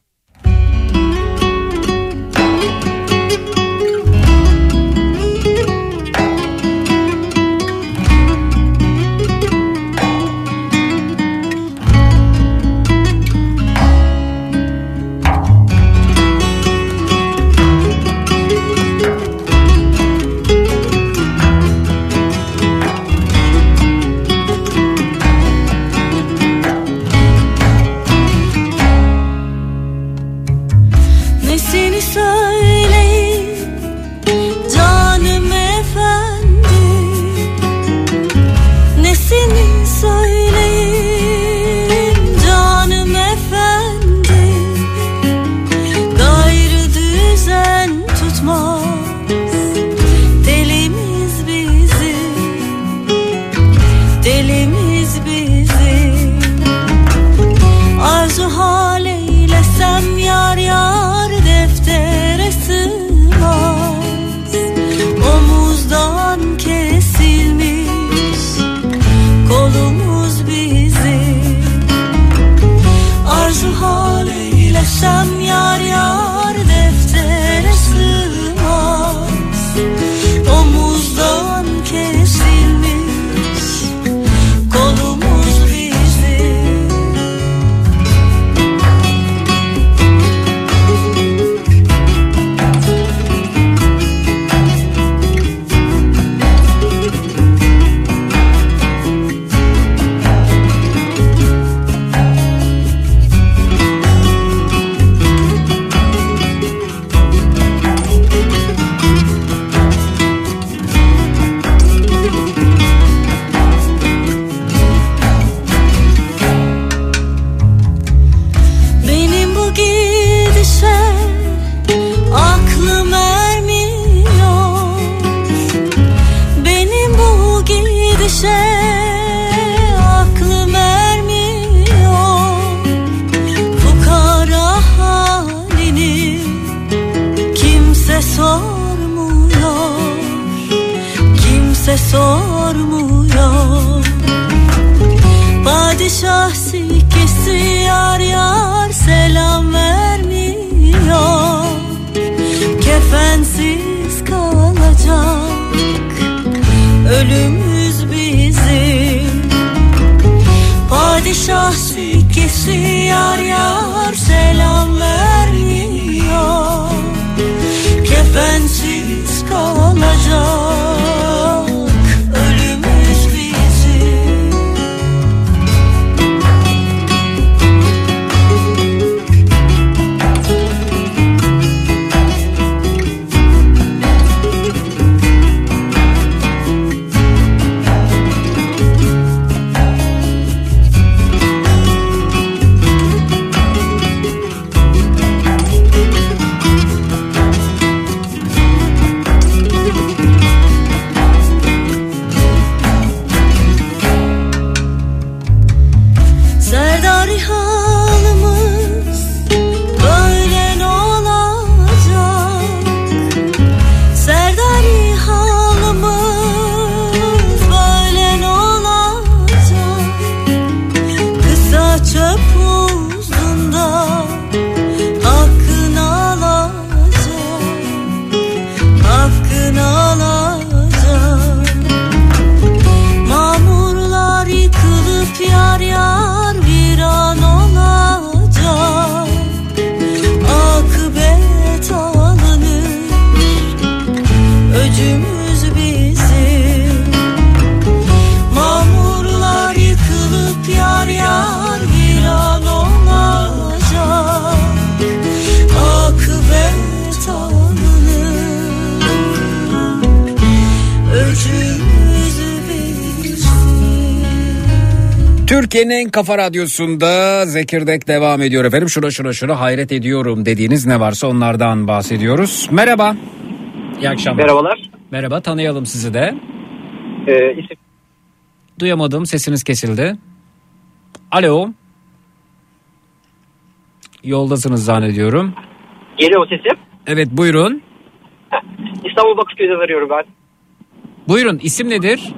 [SPEAKER 1] Kafa radyosunda Zekirdek devam ediyor efendim. Şuna şuna şuna hayret ediyorum dediğiniz ne varsa onlardan bahsediyoruz. Merhaba. İyi akşamlar.
[SPEAKER 15] Merhabalar.
[SPEAKER 1] Merhaba tanıyalım sizi de.
[SPEAKER 15] Ee, isim
[SPEAKER 1] Duyamadım sesiniz kesildi. Alo. Yoldasınız zannediyorum.
[SPEAKER 15] geliyor o sesim.
[SPEAKER 1] Evet buyurun.
[SPEAKER 15] İstanbul Bakırköy'den arıyorum ben.
[SPEAKER 1] Buyurun isim nedir?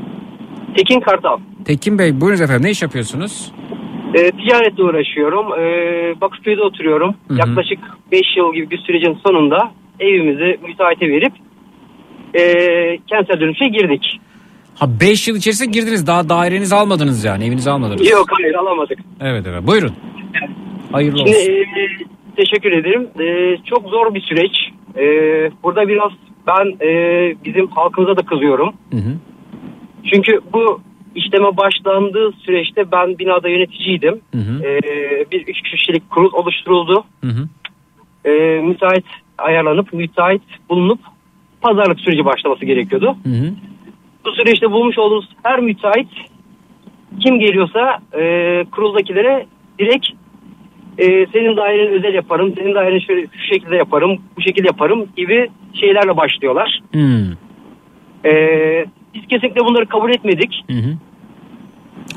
[SPEAKER 15] Tekin Kartal.
[SPEAKER 1] Tekin Bey buyurunuz efendim ne iş yapıyorsunuz?
[SPEAKER 15] Ee, ticaretle uğraşıyorum. Ee, Bakırköy'de oturuyorum.
[SPEAKER 1] Hı hı.
[SPEAKER 15] Yaklaşık 5 yıl gibi bir sürecin sonunda evimizi müteahhite verip ee, kentsel dönüşe girdik.
[SPEAKER 1] Ha 5 yıl içerisinde girdiniz daha dairenizi almadınız yani evinizi almadınız.
[SPEAKER 15] Yok hayır alamadık.
[SPEAKER 1] Evet evet buyurun. Hayırlı
[SPEAKER 15] Şimdi
[SPEAKER 1] olsun.
[SPEAKER 15] ee, teşekkür ederim. Ee, çok zor bir süreç. Ee, burada biraz ben ee, bizim halkımıza da kızıyorum.
[SPEAKER 1] Hı hı.
[SPEAKER 15] Çünkü bu işleme başlandığı süreçte ben binada yöneticiydim.
[SPEAKER 1] Hı hı.
[SPEAKER 15] Ee, bir üç kişilik kurul oluşturuldu.
[SPEAKER 1] Hı hı.
[SPEAKER 15] Ee, müteahhit ayarlanıp müteahhit bulunup pazarlık süreci başlaması gerekiyordu.
[SPEAKER 1] Hı hı.
[SPEAKER 15] Bu süreçte bulmuş olduğumuz her müteahhit kim geliyorsa e, kuruldakilere direkt e, senin daireni özel yaparım, senin daireni şöyle şu şekilde yaparım, bu şekilde yaparım gibi şeylerle başlıyorlar.
[SPEAKER 1] Hmm.
[SPEAKER 15] E, biz kesinlikle bunları kabul etmedik.
[SPEAKER 1] Hı hı.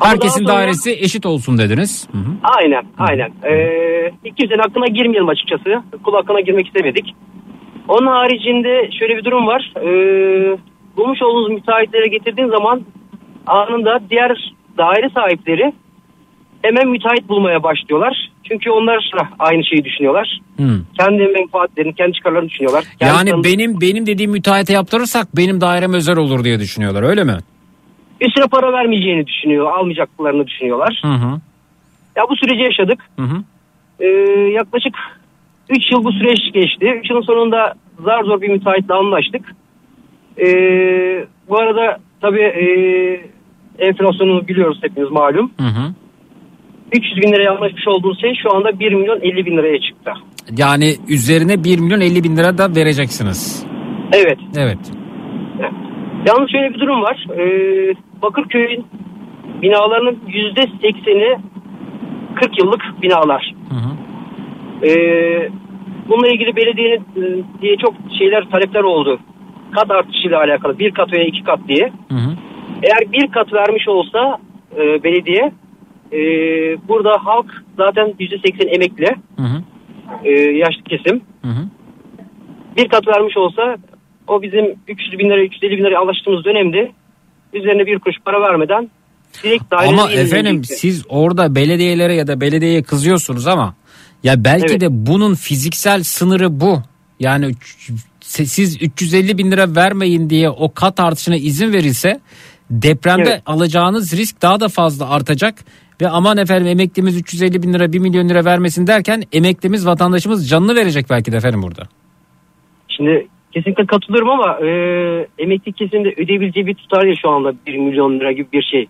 [SPEAKER 15] Ama
[SPEAKER 1] Herkesin
[SPEAKER 15] sonra-
[SPEAKER 1] dairesi eşit olsun dediniz. Hı hı.
[SPEAKER 15] Aynen, aynen. Ee, ilk kimsenin aklına girmeyelim açıkçası. Kul hakkına girmek istemedik. Onun haricinde şöyle bir durum var. Ee, bulmuş olduğunuz müteahhitlere getirdiğin zaman anında diğer daire sahipleri hemen müteahhit bulmaya başlıyorlar. Çünkü onlar da aynı şeyi düşünüyorlar.
[SPEAKER 1] Hı.
[SPEAKER 15] Kendi menfaatlerini, kendi çıkarlarını düşünüyorlar. Kendi
[SPEAKER 1] Yani
[SPEAKER 15] tanı-
[SPEAKER 1] benim benim dediğim müteahhite yaptırırsak benim dairem özel olur diye düşünüyorlar öyle mi?
[SPEAKER 15] üstüne para vermeyeceğini düşünüyor, almayacaklarını düşünüyorlar.
[SPEAKER 1] Hı hı.
[SPEAKER 15] Ya bu süreci yaşadık.
[SPEAKER 1] Hı hı.
[SPEAKER 15] Ee, yaklaşık 3 yıl bu süreç geçti. 3 yılın sonunda zar zor bir müteahhitle anlaştık. Ee, bu arada tabii e, enflasyonu biliyoruz hepimiz malum.
[SPEAKER 1] Hı hı.
[SPEAKER 15] 300 bin liraya anlaşmış olduğumuz şey şu anda 1 milyon 50 bin liraya çıktı.
[SPEAKER 1] Yani üzerine 1 milyon 50 bin lira da vereceksiniz.
[SPEAKER 15] Evet.
[SPEAKER 1] Evet.
[SPEAKER 15] Yalnız şöyle bir durum var. Ee, Bakırköy'ün binalarının %80'i 40 yıllık binalar.
[SPEAKER 1] Hı hı.
[SPEAKER 15] Ee, bununla ilgili belediyenin e, diye çok şeyler talepler oldu. Kat artışıyla alakalı bir kat veya iki kat diye.
[SPEAKER 1] Hı hı.
[SPEAKER 15] Eğer bir kat vermiş olsa e, belediye e, burada halk zaten %80 emekli
[SPEAKER 1] Hı hı.
[SPEAKER 15] e, yaşlı kesim.
[SPEAKER 1] Hı hı.
[SPEAKER 15] Bir kat vermiş olsa o bizim 300 bin lira 350 bin lira anlaştığımız dönemde üzerine bir kuruş para vermeden direkt
[SPEAKER 1] Ama efendim
[SPEAKER 15] gitti.
[SPEAKER 1] siz orada belediyelere ya da belediyeye kızıyorsunuz ama ya belki
[SPEAKER 15] Evet.
[SPEAKER 1] de bunun fiziksel sınırı bu. Yani siz 350 bin lira vermeyin diye o kat artışına izin verilse depremde
[SPEAKER 15] Evet.
[SPEAKER 1] alacağınız risk daha da fazla artacak ve aman efendim emeklimiz 350 bin lira 1 milyon lira vermesin derken emeklimiz vatandaşımız canını verecek belki de efendim burada.
[SPEAKER 15] Şimdi kesinlikle katılıyorum ama e, emekli kesimde ödeyebileceği bir tutar ya şu anda 1 milyon lira gibi bir şey.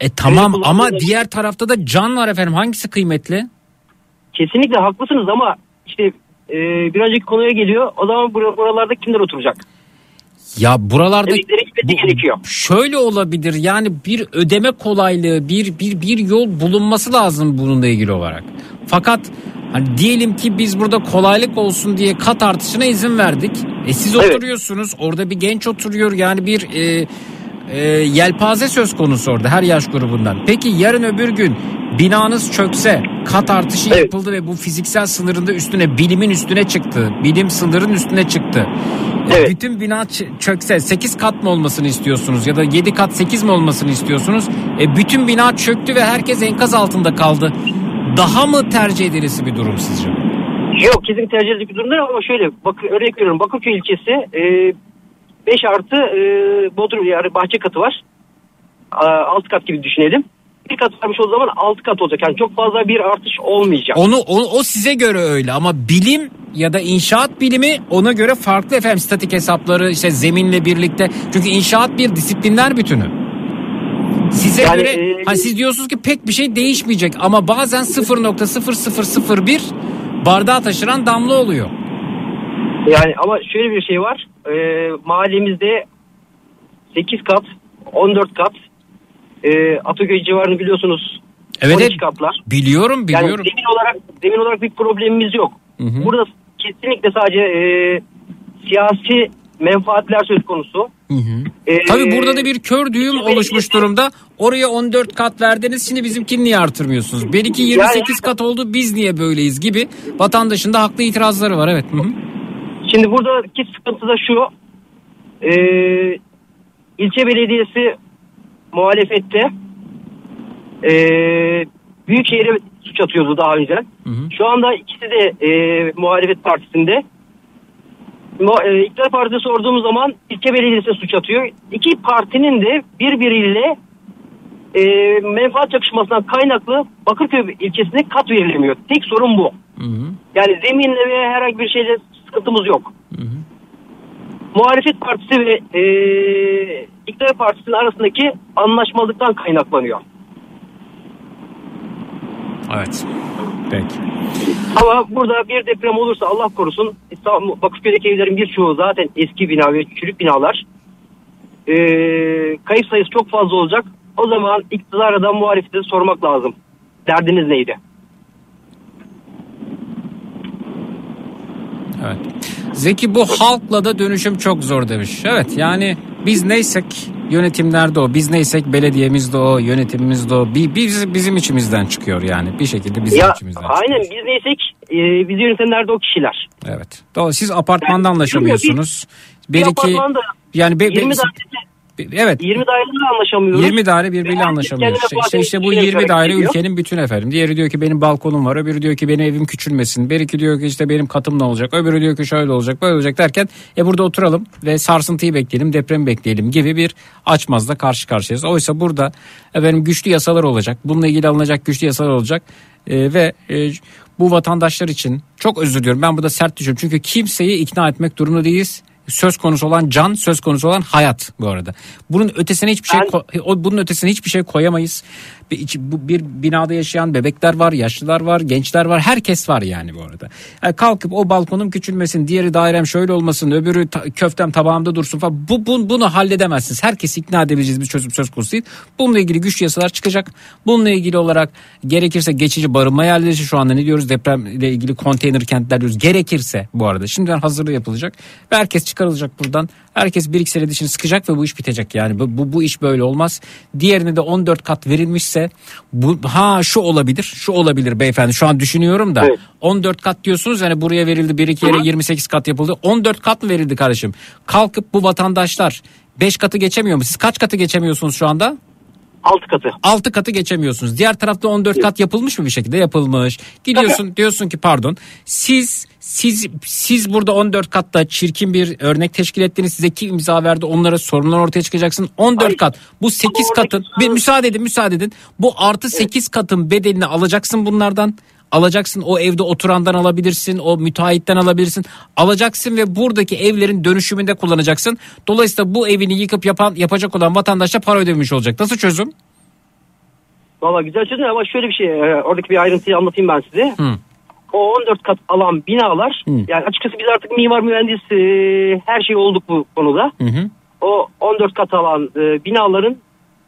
[SPEAKER 1] E tamam
[SPEAKER 15] Kredi
[SPEAKER 1] ama
[SPEAKER 15] kullanımı-
[SPEAKER 1] diğer tarafta da can var efendim hangisi kıymetli?
[SPEAKER 15] Kesinlikle haklısınız ama işte e, bir önceki konuya geliyor. O zaman bur- buralarda kimler oturacak?
[SPEAKER 1] Ya buralarda
[SPEAKER 15] gitmesi gerekiyor.
[SPEAKER 1] şöyle olabilir yani bir ödeme kolaylığı bir bir bir yol bulunması lazım bununla ilgili olarak. Fakat hani diyelim ki biz burada kolaylık olsun diye kat artışına izin verdik. E siz
[SPEAKER 15] Evet.
[SPEAKER 1] oturuyorsunuz orada bir genç oturuyor yani bir e, e, yelpaze söz konusu orada her yaş grubundan. Peki yarın öbür gün binanız çökse kat artışı yapıldı ve bu fiziksel sınırında üstüne bilimin üstüne çıktı. Bilim sınırın üstüne çıktı. E, Bütün bina çökse 8 kat mı olmasını istiyorsunuz ya da 7 kat 8 mi olmasını istiyorsunuz? E, bütün bina çöktü ve herkes enkaz altında kaldı. Daha mı tercih edilisi bir durum sizce?
[SPEAKER 15] Yok kesinlikle tercih edilecek bir durum değil ama şöyle bak, örnek veriyorum Bakırköy ilçesi e, 5 artı e, bodrum yani bahçe katı var. 6 kat gibi düşünelim. Bir kat varmış o zaman 6 kat olacak. Yani çok fazla bir artış olmayacak.
[SPEAKER 1] Onu, o, o size göre öyle ama bilim ya da inşaat bilimi ona göre farklı efendim statik hesapları işte zeminle birlikte. Çünkü inşaat bir disiplinler bütünü. Size
[SPEAKER 15] Yani,
[SPEAKER 1] göre
[SPEAKER 15] e,
[SPEAKER 1] hani siz diyorsunuz ki pek bir şey değişmeyecek ama bazen 0.0001 bardağı taşıran damla oluyor.
[SPEAKER 15] Yani ama şöyle bir şey var. E, mahallemizde 8 kat, 14 kat e, Ataköy civarını biliyorsunuz.
[SPEAKER 1] Evet,
[SPEAKER 15] 12
[SPEAKER 1] evet.
[SPEAKER 15] katlar.
[SPEAKER 1] Biliyorum biliyorum.
[SPEAKER 15] Yani zemin olarak zemin olarak bir problemimiz yok. Burada kesinlikle sadece e, siyasi menfaatler söz konusu. E,
[SPEAKER 1] Tabii burada da bir kör düğüm oluşmuş durumda. Oraya 14 kat verdiniz şimdi bizimkini niye artırmıyorsunuz? Belki 28 kat oldu biz niye böyleyiz gibi vatandaşın da haklı itirazları var evet. Hı hı.
[SPEAKER 15] Şimdi buradaki sıkıntı da şu. E, ilçe belediyesi muhalefette e, Büyükşehir'e suç atıyordu daha önce. Şu anda ikisi de e, muhalefet partisinde. E, İktidar Partisi sorduğumuz zaman ilçe belediyesi suç atıyor. İki partinin de birbiriyle e, menfaat çakışmasından kaynaklı Bakırköy ilçesine kat verilemiyor. Tek sorun bu. Yani zeminle ve herhangi bir şeyle sıkıntımız yok. Muhalefet partisi ve e, iktidar partisinin arasındaki anlaşmalıktan kaynaklanıyor.
[SPEAKER 1] Evet. Peki.
[SPEAKER 15] Ama burada bir deprem olursa Allah korusun İstanbul, Bakırköy'deki evlerin birçoğu zaten eski bina ve çürük binalar. E, kayıp sayısı çok fazla olacak. O zaman iktidara da muhalefete sormak lazım. Derdiniz neydi?
[SPEAKER 1] Evet. Zeki bu halkla da dönüşüm çok zor demiş. Evet yani biz neysek yönetimlerde o. Biz neysek belediyemiz de o, yönetimimiz de o. Bi- Biz, bizim içimizden çıkıyor yani. Bir şekilde bizim
[SPEAKER 15] ya
[SPEAKER 1] içimizden
[SPEAKER 15] aynen biz neysek e, bizi yönetenler de o kişiler.
[SPEAKER 1] Evet. Doğru. Siz apartmanda anlaşamıyorsunuz.
[SPEAKER 15] Bir
[SPEAKER 1] Bir iki
[SPEAKER 15] apartmanda
[SPEAKER 1] yani be,
[SPEAKER 15] 20
[SPEAKER 1] be- evet
[SPEAKER 15] 20 daireyle anlaşamıyoruz.
[SPEAKER 1] 20 daire birbiriyle
[SPEAKER 15] Ve herkes
[SPEAKER 1] anlaşamıyor.
[SPEAKER 15] kendine
[SPEAKER 1] İşte, işte, işte bu
[SPEAKER 15] düşünerek
[SPEAKER 1] 20 daire
[SPEAKER 15] hareket ediyor.
[SPEAKER 1] ülkenin bütün efendim. Diğeri diyor ki benim balkonum var. Öbürü diyor ki benim evim küçülmesin. Biri diyor ki işte benim katım ne olacak. Öbürü diyor ki şöyle olacak böyle olacak derken e burada oturalım ve sarsıntıyı bekleyelim depremi bekleyelim gibi bir açmazla karşı karşıyayız. Oysa burada efendim güçlü yasalar olacak. Bununla ilgili alınacak güçlü yasalar olacak. E, ve e, bu vatandaşlar için çok özür diliyorum. Ben burada sert düşüyorum. Çünkü kimseyi ikna etmek durumunda değiliz söz konusu olan can, söz konusu olan hayat bu arada. Bunun ötesine hiçbir şey ko- o bunun ötesine hiçbir şey koyamayız. Bir, içi- bu, bir binada yaşayan bebekler var, yaşlılar var, gençler var, herkes var yani bu arada. Yani kalkıp o balkonum küçülmesin, diğeri dairem şöyle olmasın, öbürü ta- köftem tabağımda dursun falan. Bu, bu bunu halledemezsiniz. Herkesi ikna edebileceğiz bir çözüm söz konusu değil. Bununla ilgili güçlü yasalar çıkacak. Bununla ilgili olarak gerekirse geçici barınma yerleri şu anda ne diyoruz depremle ilgili konteyner kentler diyoruz. Gerekirse bu arada şimdiden hazırlığı yapılacak ve herkes çıkarılacak buradan. Herkes bir iki sene dişini sıkacak ve bu iş bitecek yani. Bu, bu, bu iş böyle olmaz. Diğerine de 14 kat verilmişse bu ha şu olabilir şu olabilir beyefendi şu an düşünüyorum da 14 kat diyorsunuz yani buraya verildi bir iki yere 28 kat yapıldı 14 kat mı verildi kardeşim kalkıp bu vatandaşlar 5 katı geçemiyor mu? Siz kaç katı geçemiyorsunuz şu anda?
[SPEAKER 15] 6 katı.
[SPEAKER 1] 6 katı geçemiyorsunuz. Diğer tarafta 14 kat yapılmış mı bir şekilde? Yapılmış. Gidiyorsun diyorsun ki pardon. Siz siz siz burada 14 katta çirkin bir örnek teşkil ettiniz. Size kim imza verdi? Onlara sorunlar ortaya çıkacaksın. 14 kat. Bu 8 katın. Bir müsaade edin, müsaade edin. Bu artı 8 katın bedelini alacaksın bunlardan. Alacaksın o evde oturandan alabilirsin, o müteahhitten alabilirsin. Alacaksın ve buradaki evlerin dönüşümünde kullanacaksın. Dolayısıyla bu evini yıkıp yapan yapacak olan vatandaşa para ödemiş olacak. Nasıl çözüm?
[SPEAKER 15] Valla güzel çözüm ama şöyle bir şey e, oradaki bir ayrıntıyı anlatayım ben size.
[SPEAKER 1] Hı.
[SPEAKER 15] O 14 kat alan binalar yani açıkçası biz artık mimar mühendis her şey olduk bu konuda.
[SPEAKER 1] Hı hı.
[SPEAKER 15] O 14 kat alan e, binaların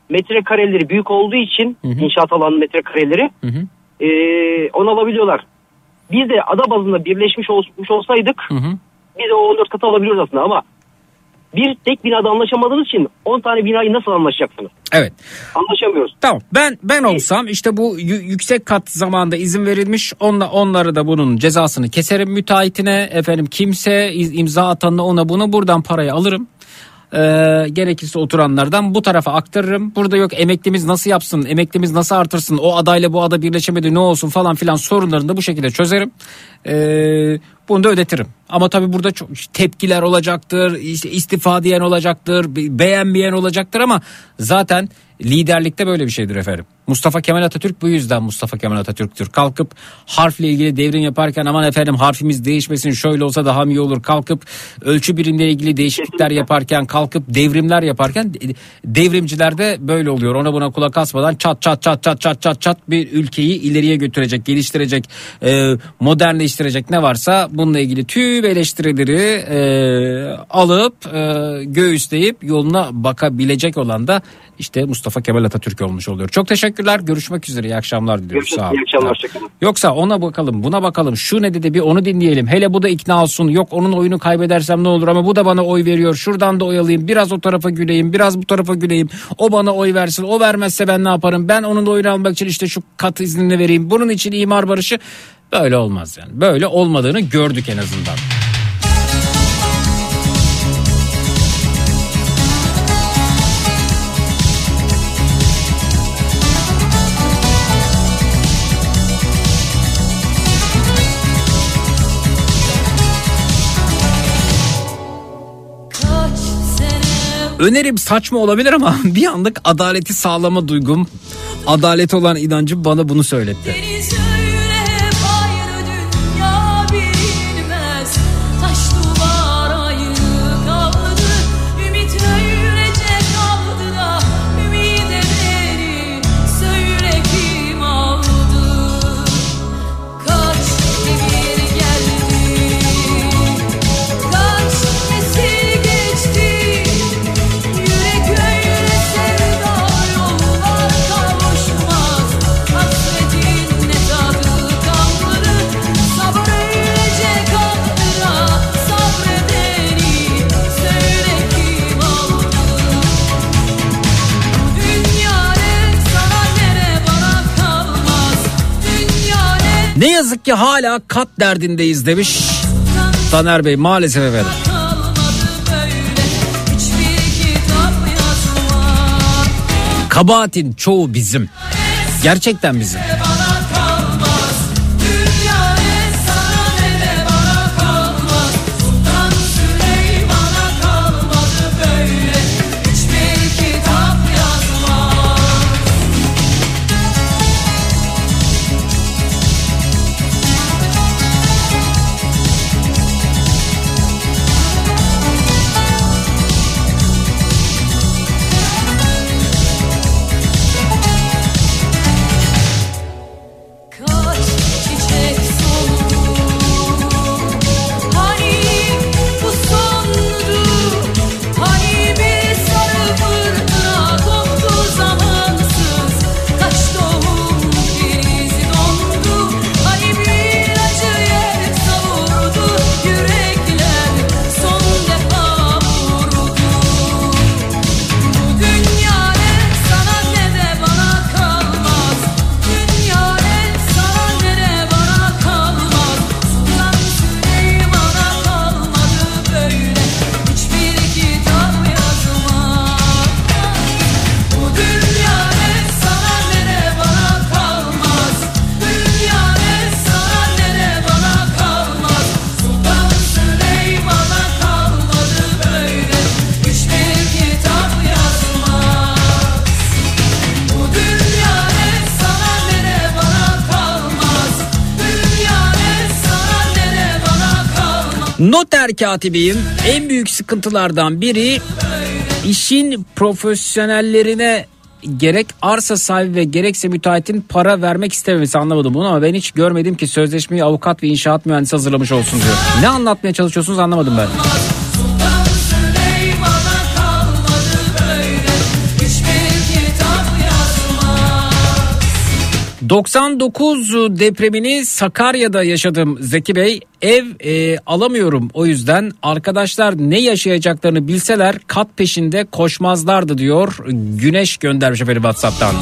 [SPEAKER 15] metrekareleri büyük olduğu için inşaat alan metrekareleri
[SPEAKER 1] Hı hı.
[SPEAKER 15] E, onu alabiliyorlar. Biz de ada bazında birleşmiş olmuş olsaydık
[SPEAKER 1] Hı hı.
[SPEAKER 15] biz de o 14 katı alabiliyoruz aslında ama bir tek binada anlaşamadığınız için 10 tane binayı nasıl anlaşacaksınız?
[SPEAKER 1] Evet.
[SPEAKER 15] Anlaşamıyoruz.
[SPEAKER 1] Tamam ben ben olsam işte bu yü- yüksek kat zamanda izin verilmiş onla, onları da bunun cezasını keserim müteahhitine efendim kimse imza atanına ona bunu buradan parayı alırım. Ee, gerekirse oturanlardan bu tarafa aktarırım. Burada yok emeklimiz nasıl yapsın, emeklimiz nasıl artırsın, o adayla bu ada birleşemedi ne olsun falan filan sorunlarını da bu şekilde çözerim. Ee, bunu da ödetirim. Ama tabii burada çok tepkiler olacaktır, işte istifa diyen olacaktır, be- beğenmeyen olacaktır ama zaten liderlikte böyle bir şeydir efendim. Mustafa Kemal Atatürk bu yüzden Mustafa Kemal Atatürk'tür. Kalkıp harfle ilgili devrim yaparken aman efendim harfimiz değişmesin şöyle olsa daha mı iyi olur. Kalkıp ölçü birimleri ilgili değişiklikler yaparken kalkıp devrimler yaparken de- devrimciler de böyle oluyor. Ona buna kulak asmadan çat çat çat çat çat çat çat bir ülkeyi ileriye götürecek, geliştirecek, e, modernleştirecek ne varsa bununla ilgili tüm eleştirileri e, alıp e, göğüsleyip yoluna bakabilecek olan da işte Mustafa Kemal Atatürk olmuş oluyor. Çok teşekkürler. Görüşmek üzere. İyi akşamlar diliyoruz.
[SPEAKER 15] Görüşürüz.
[SPEAKER 1] Sağ
[SPEAKER 15] İyi
[SPEAKER 1] olun.
[SPEAKER 15] akşamlar. Hoşçakalın.
[SPEAKER 1] Yoksa ona bakalım buna bakalım şu ne dedi bir onu dinleyelim. Hele bu da ikna olsun yok onun oyunu kaybedersem ne olur ama bu da bana oy veriyor. Şuradan da oy alayım biraz o tarafa güleyim biraz bu tarafa güleyim. O bana oy versin o vermezse ben ne yaparım. Ben onun da oyunu almak için işte şu kat iznini vereyim. Bunun için imar barışı böyle olmaz yani. Böyle olmadığını gördük en azından. Önerim saçma olabilir ama (laughs) bir anlık adaleti sağlama duygum, adalet olan inancım bana bunu söyletti.
[SPEAKER 11] Ne
[SPEAKER 1] yazık ki hala kat derdindeyiz demiş Taner Bey maalesef efendim. Kabahatin çoğu bizim. Gerçekten bizim. Noter katibiyim. En büyük sıkıntılardan biri işin profesyonellerine gerek arsa sahibi ve gerekse müteahhitin para vermek istememesi anlamadım bunu ama ben hiç görmedim ki sözleşmeyi avukat ve inşaat mühendisi hazırlamış olsun diyor. Ne anlatmaya çalışıyorsunuz anlamadım ben. 99 depremini Sakarya'da yaşadım Zeki Bey. Ev e, alamıyorum o yüzden arkadaşlar ne yaşayacaklarını bilseler kat peşinde koşmazlardı diyor. Güneş göndermiş efendim WhatsApp'tan.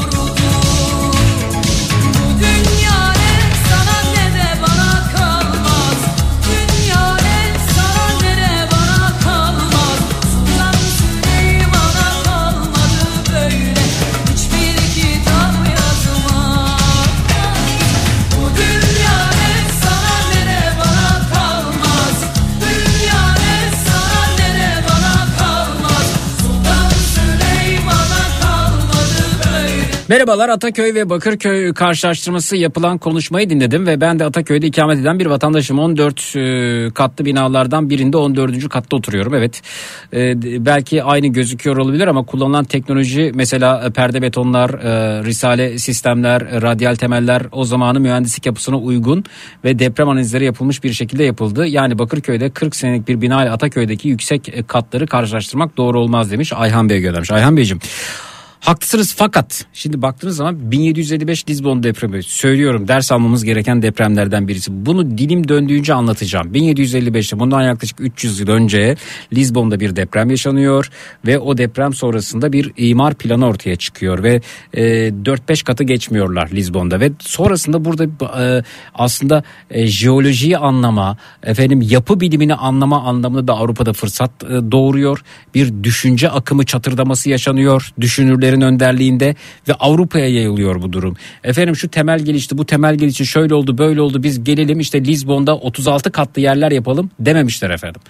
[SPEAKER 1] Merhabalar Ataköy ve Bakırköy karşılaştırması yapılan konuşmayı dinledim ve ben de Ataköy'de ikamet eden bir vatandaşım. 14 e, katlı binalardan birinde 14. katta oturuyorum. Evet e, belki aynı gözüküyor olabilir ama kullanılan teknoloji mesela e, perde betonlar, risale sistemler, radyal temeller o zamanın mühendislik yapısına uygun ve deprem analizleri yapılmış bir şekilde yapıldı. Yani Bakırköy'de 40 senelik bir bina ile Ataköy'deki yüksek katları karşılaştırmak doğru olmaz demiş Ayhan Bey göndermiş. Ayhan Beyciğim Haklısınız fakat şimdi baktığınız zaman 1755 Lizbon depremi söylüyorum ders almamız gereken depremlerden birisi. Bunu dilim döndüğünce anlatacağım. 1755'te bundan yaklaşık 300 yıl önce Lizbon'da bir deprem yaşanıyor ve o deprem sonrasında bir imar planı ortaya çıkıyor ve e, 4-5 katı geçmiyorlar Lizbon'da ve sonrasında burada e, aslında e, jeolojiyi anlama, efendim yapı bilimini anlama anlamında da Avrupa'da fırsat e, doğuruyor. Bir düşünce akımı çatırdaması yaşanıyor düşünürlerin önderliğinde ve Avrupa'ya yayılıyor bu durum. Efendim şu temel gelişti, bu temel gelişti, şöyle oldu, böyle oldu. Biz gelelim işte Lizbon'da 36 katlı yerler yapalım dememişler efendim.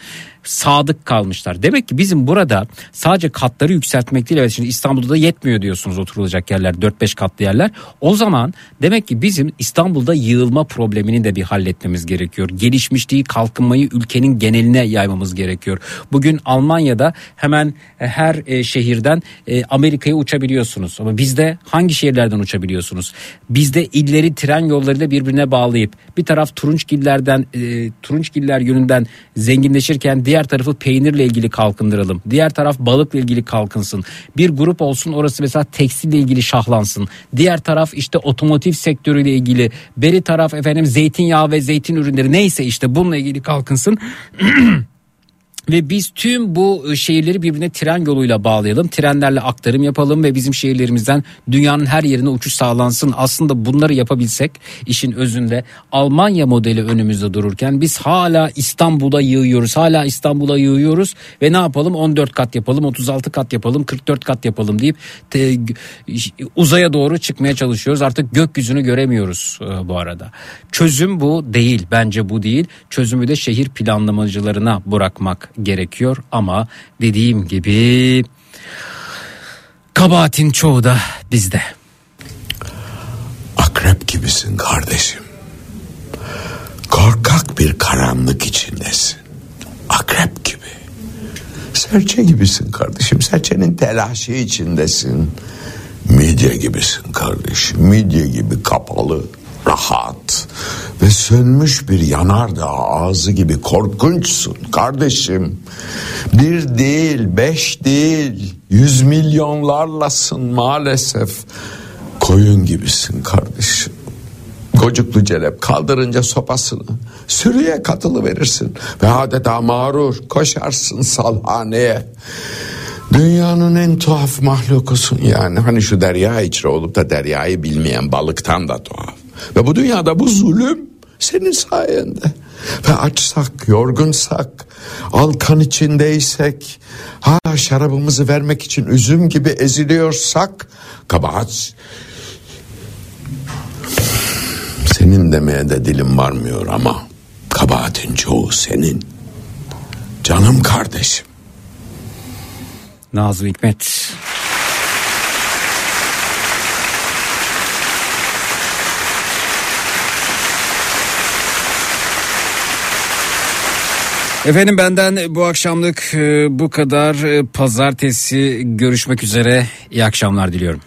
[SPEAKER 1] Sadık kalmışlar. Demek ki bizim burada sadece katları yükseltmek değil. Evet şimdi İstanbul'da da yetmiyor diyorsunuz oturulacak yerler 4-5 katlı yerler. O zaman demek ki bizim İstanbul'da yığılma problemini de bir halletmemiz gerekiyor. Gelişmişliği, kalkınmayı ülkenin geneline yaymamız gerekiyor. Bugün Almanya'da hemen e, her e, şehirden e, Amerika'ya uçabiliyorsunuz. Ama bizde hangi şehirlerden uçabiliyorsunuz? Bizde illeri tren yollarıyla birbirine bağlayıp bir taraf Turunçgillerden e, Turunçgiller yönünden zenginleşirken diğer tarafı peynirle ilgili kalkındıralım. Diğer taraf balıkla ilgili kalkınsın. Bir grup olsun orası mesela tekstille ilgili şahlansın. Diğer taraf işte otomotiv sektörüyle ilgili. Beri taraf efendim zeytinyağı ve zeytin ürünleri neyse işte bununla ilgili kalkınsın. (clears throat) Ve biz tüm bu e, şehirleri birbirine tren yoluyla bağlayalım. Trenlerle aktarım yapalım ve bizim şehirlerimizden dünyanın her yerine uçuş sağlansın. Aslında bunları yapabilsek işin özünde Almanya modeli önümüzde dururken biz hala İstanbul'a yığıyoruz. Hala İstanbul'a yığıyoruz ve ne yapalım 14 kat yapalım 36 kat yapalım 44 kat yapalım deyip te, uzaya doğru çıkmaya çalışıyoruz. Artık gökyüzünü göremiyoruz e, bu arada. Çözüm bu değil bence bu değil. Çözümü de şehir planlamacılarına bırakmak gerekiyor ama dediğim gibi kabahatin çoğu da bizde.
[SPEAKER 16] Akrep gibisin kardeşim. Korkak bir karanlık içindesin. Akrep gibi. Serçe gibisin kardeşim. Serçenin telaşı içindesin. Midye gibisin kardeşim. Midye gibi kapalı, rahat ve sönmüş bir yanardağ ağzı gibi korkunçsun kardeşim. Bir değil, beş değil, yüz milyonlarlasın maalesef. Koyun gibisin kardeşim. Gocuklu celep kaldırınca sopasını sürüye katılı verirsin ve adeta mağrur koşarsın salhaneye. Dünyanın en tuhaf mahlukusun yani. Hani şu derya içre olup da deryayı bilmeyen balıktan da tuhaf. Ve bu dünyada bu zulüm senin sayende. Ve açsak, yorgunsak, alkan içindeysek, hala şarabımızı vermek için üzüm gibi eziliyorsak, kabahat senin demeye de dilim varmıyor ama kabahatin çoğu senin. Canım kardeşim.
[SPEAKER 1] Nazım Hikmet. Efendim benden bu akşamlık e, bu kadar. E, Pazartesi görüşmek üzere. İyi akşamlar diliyorum.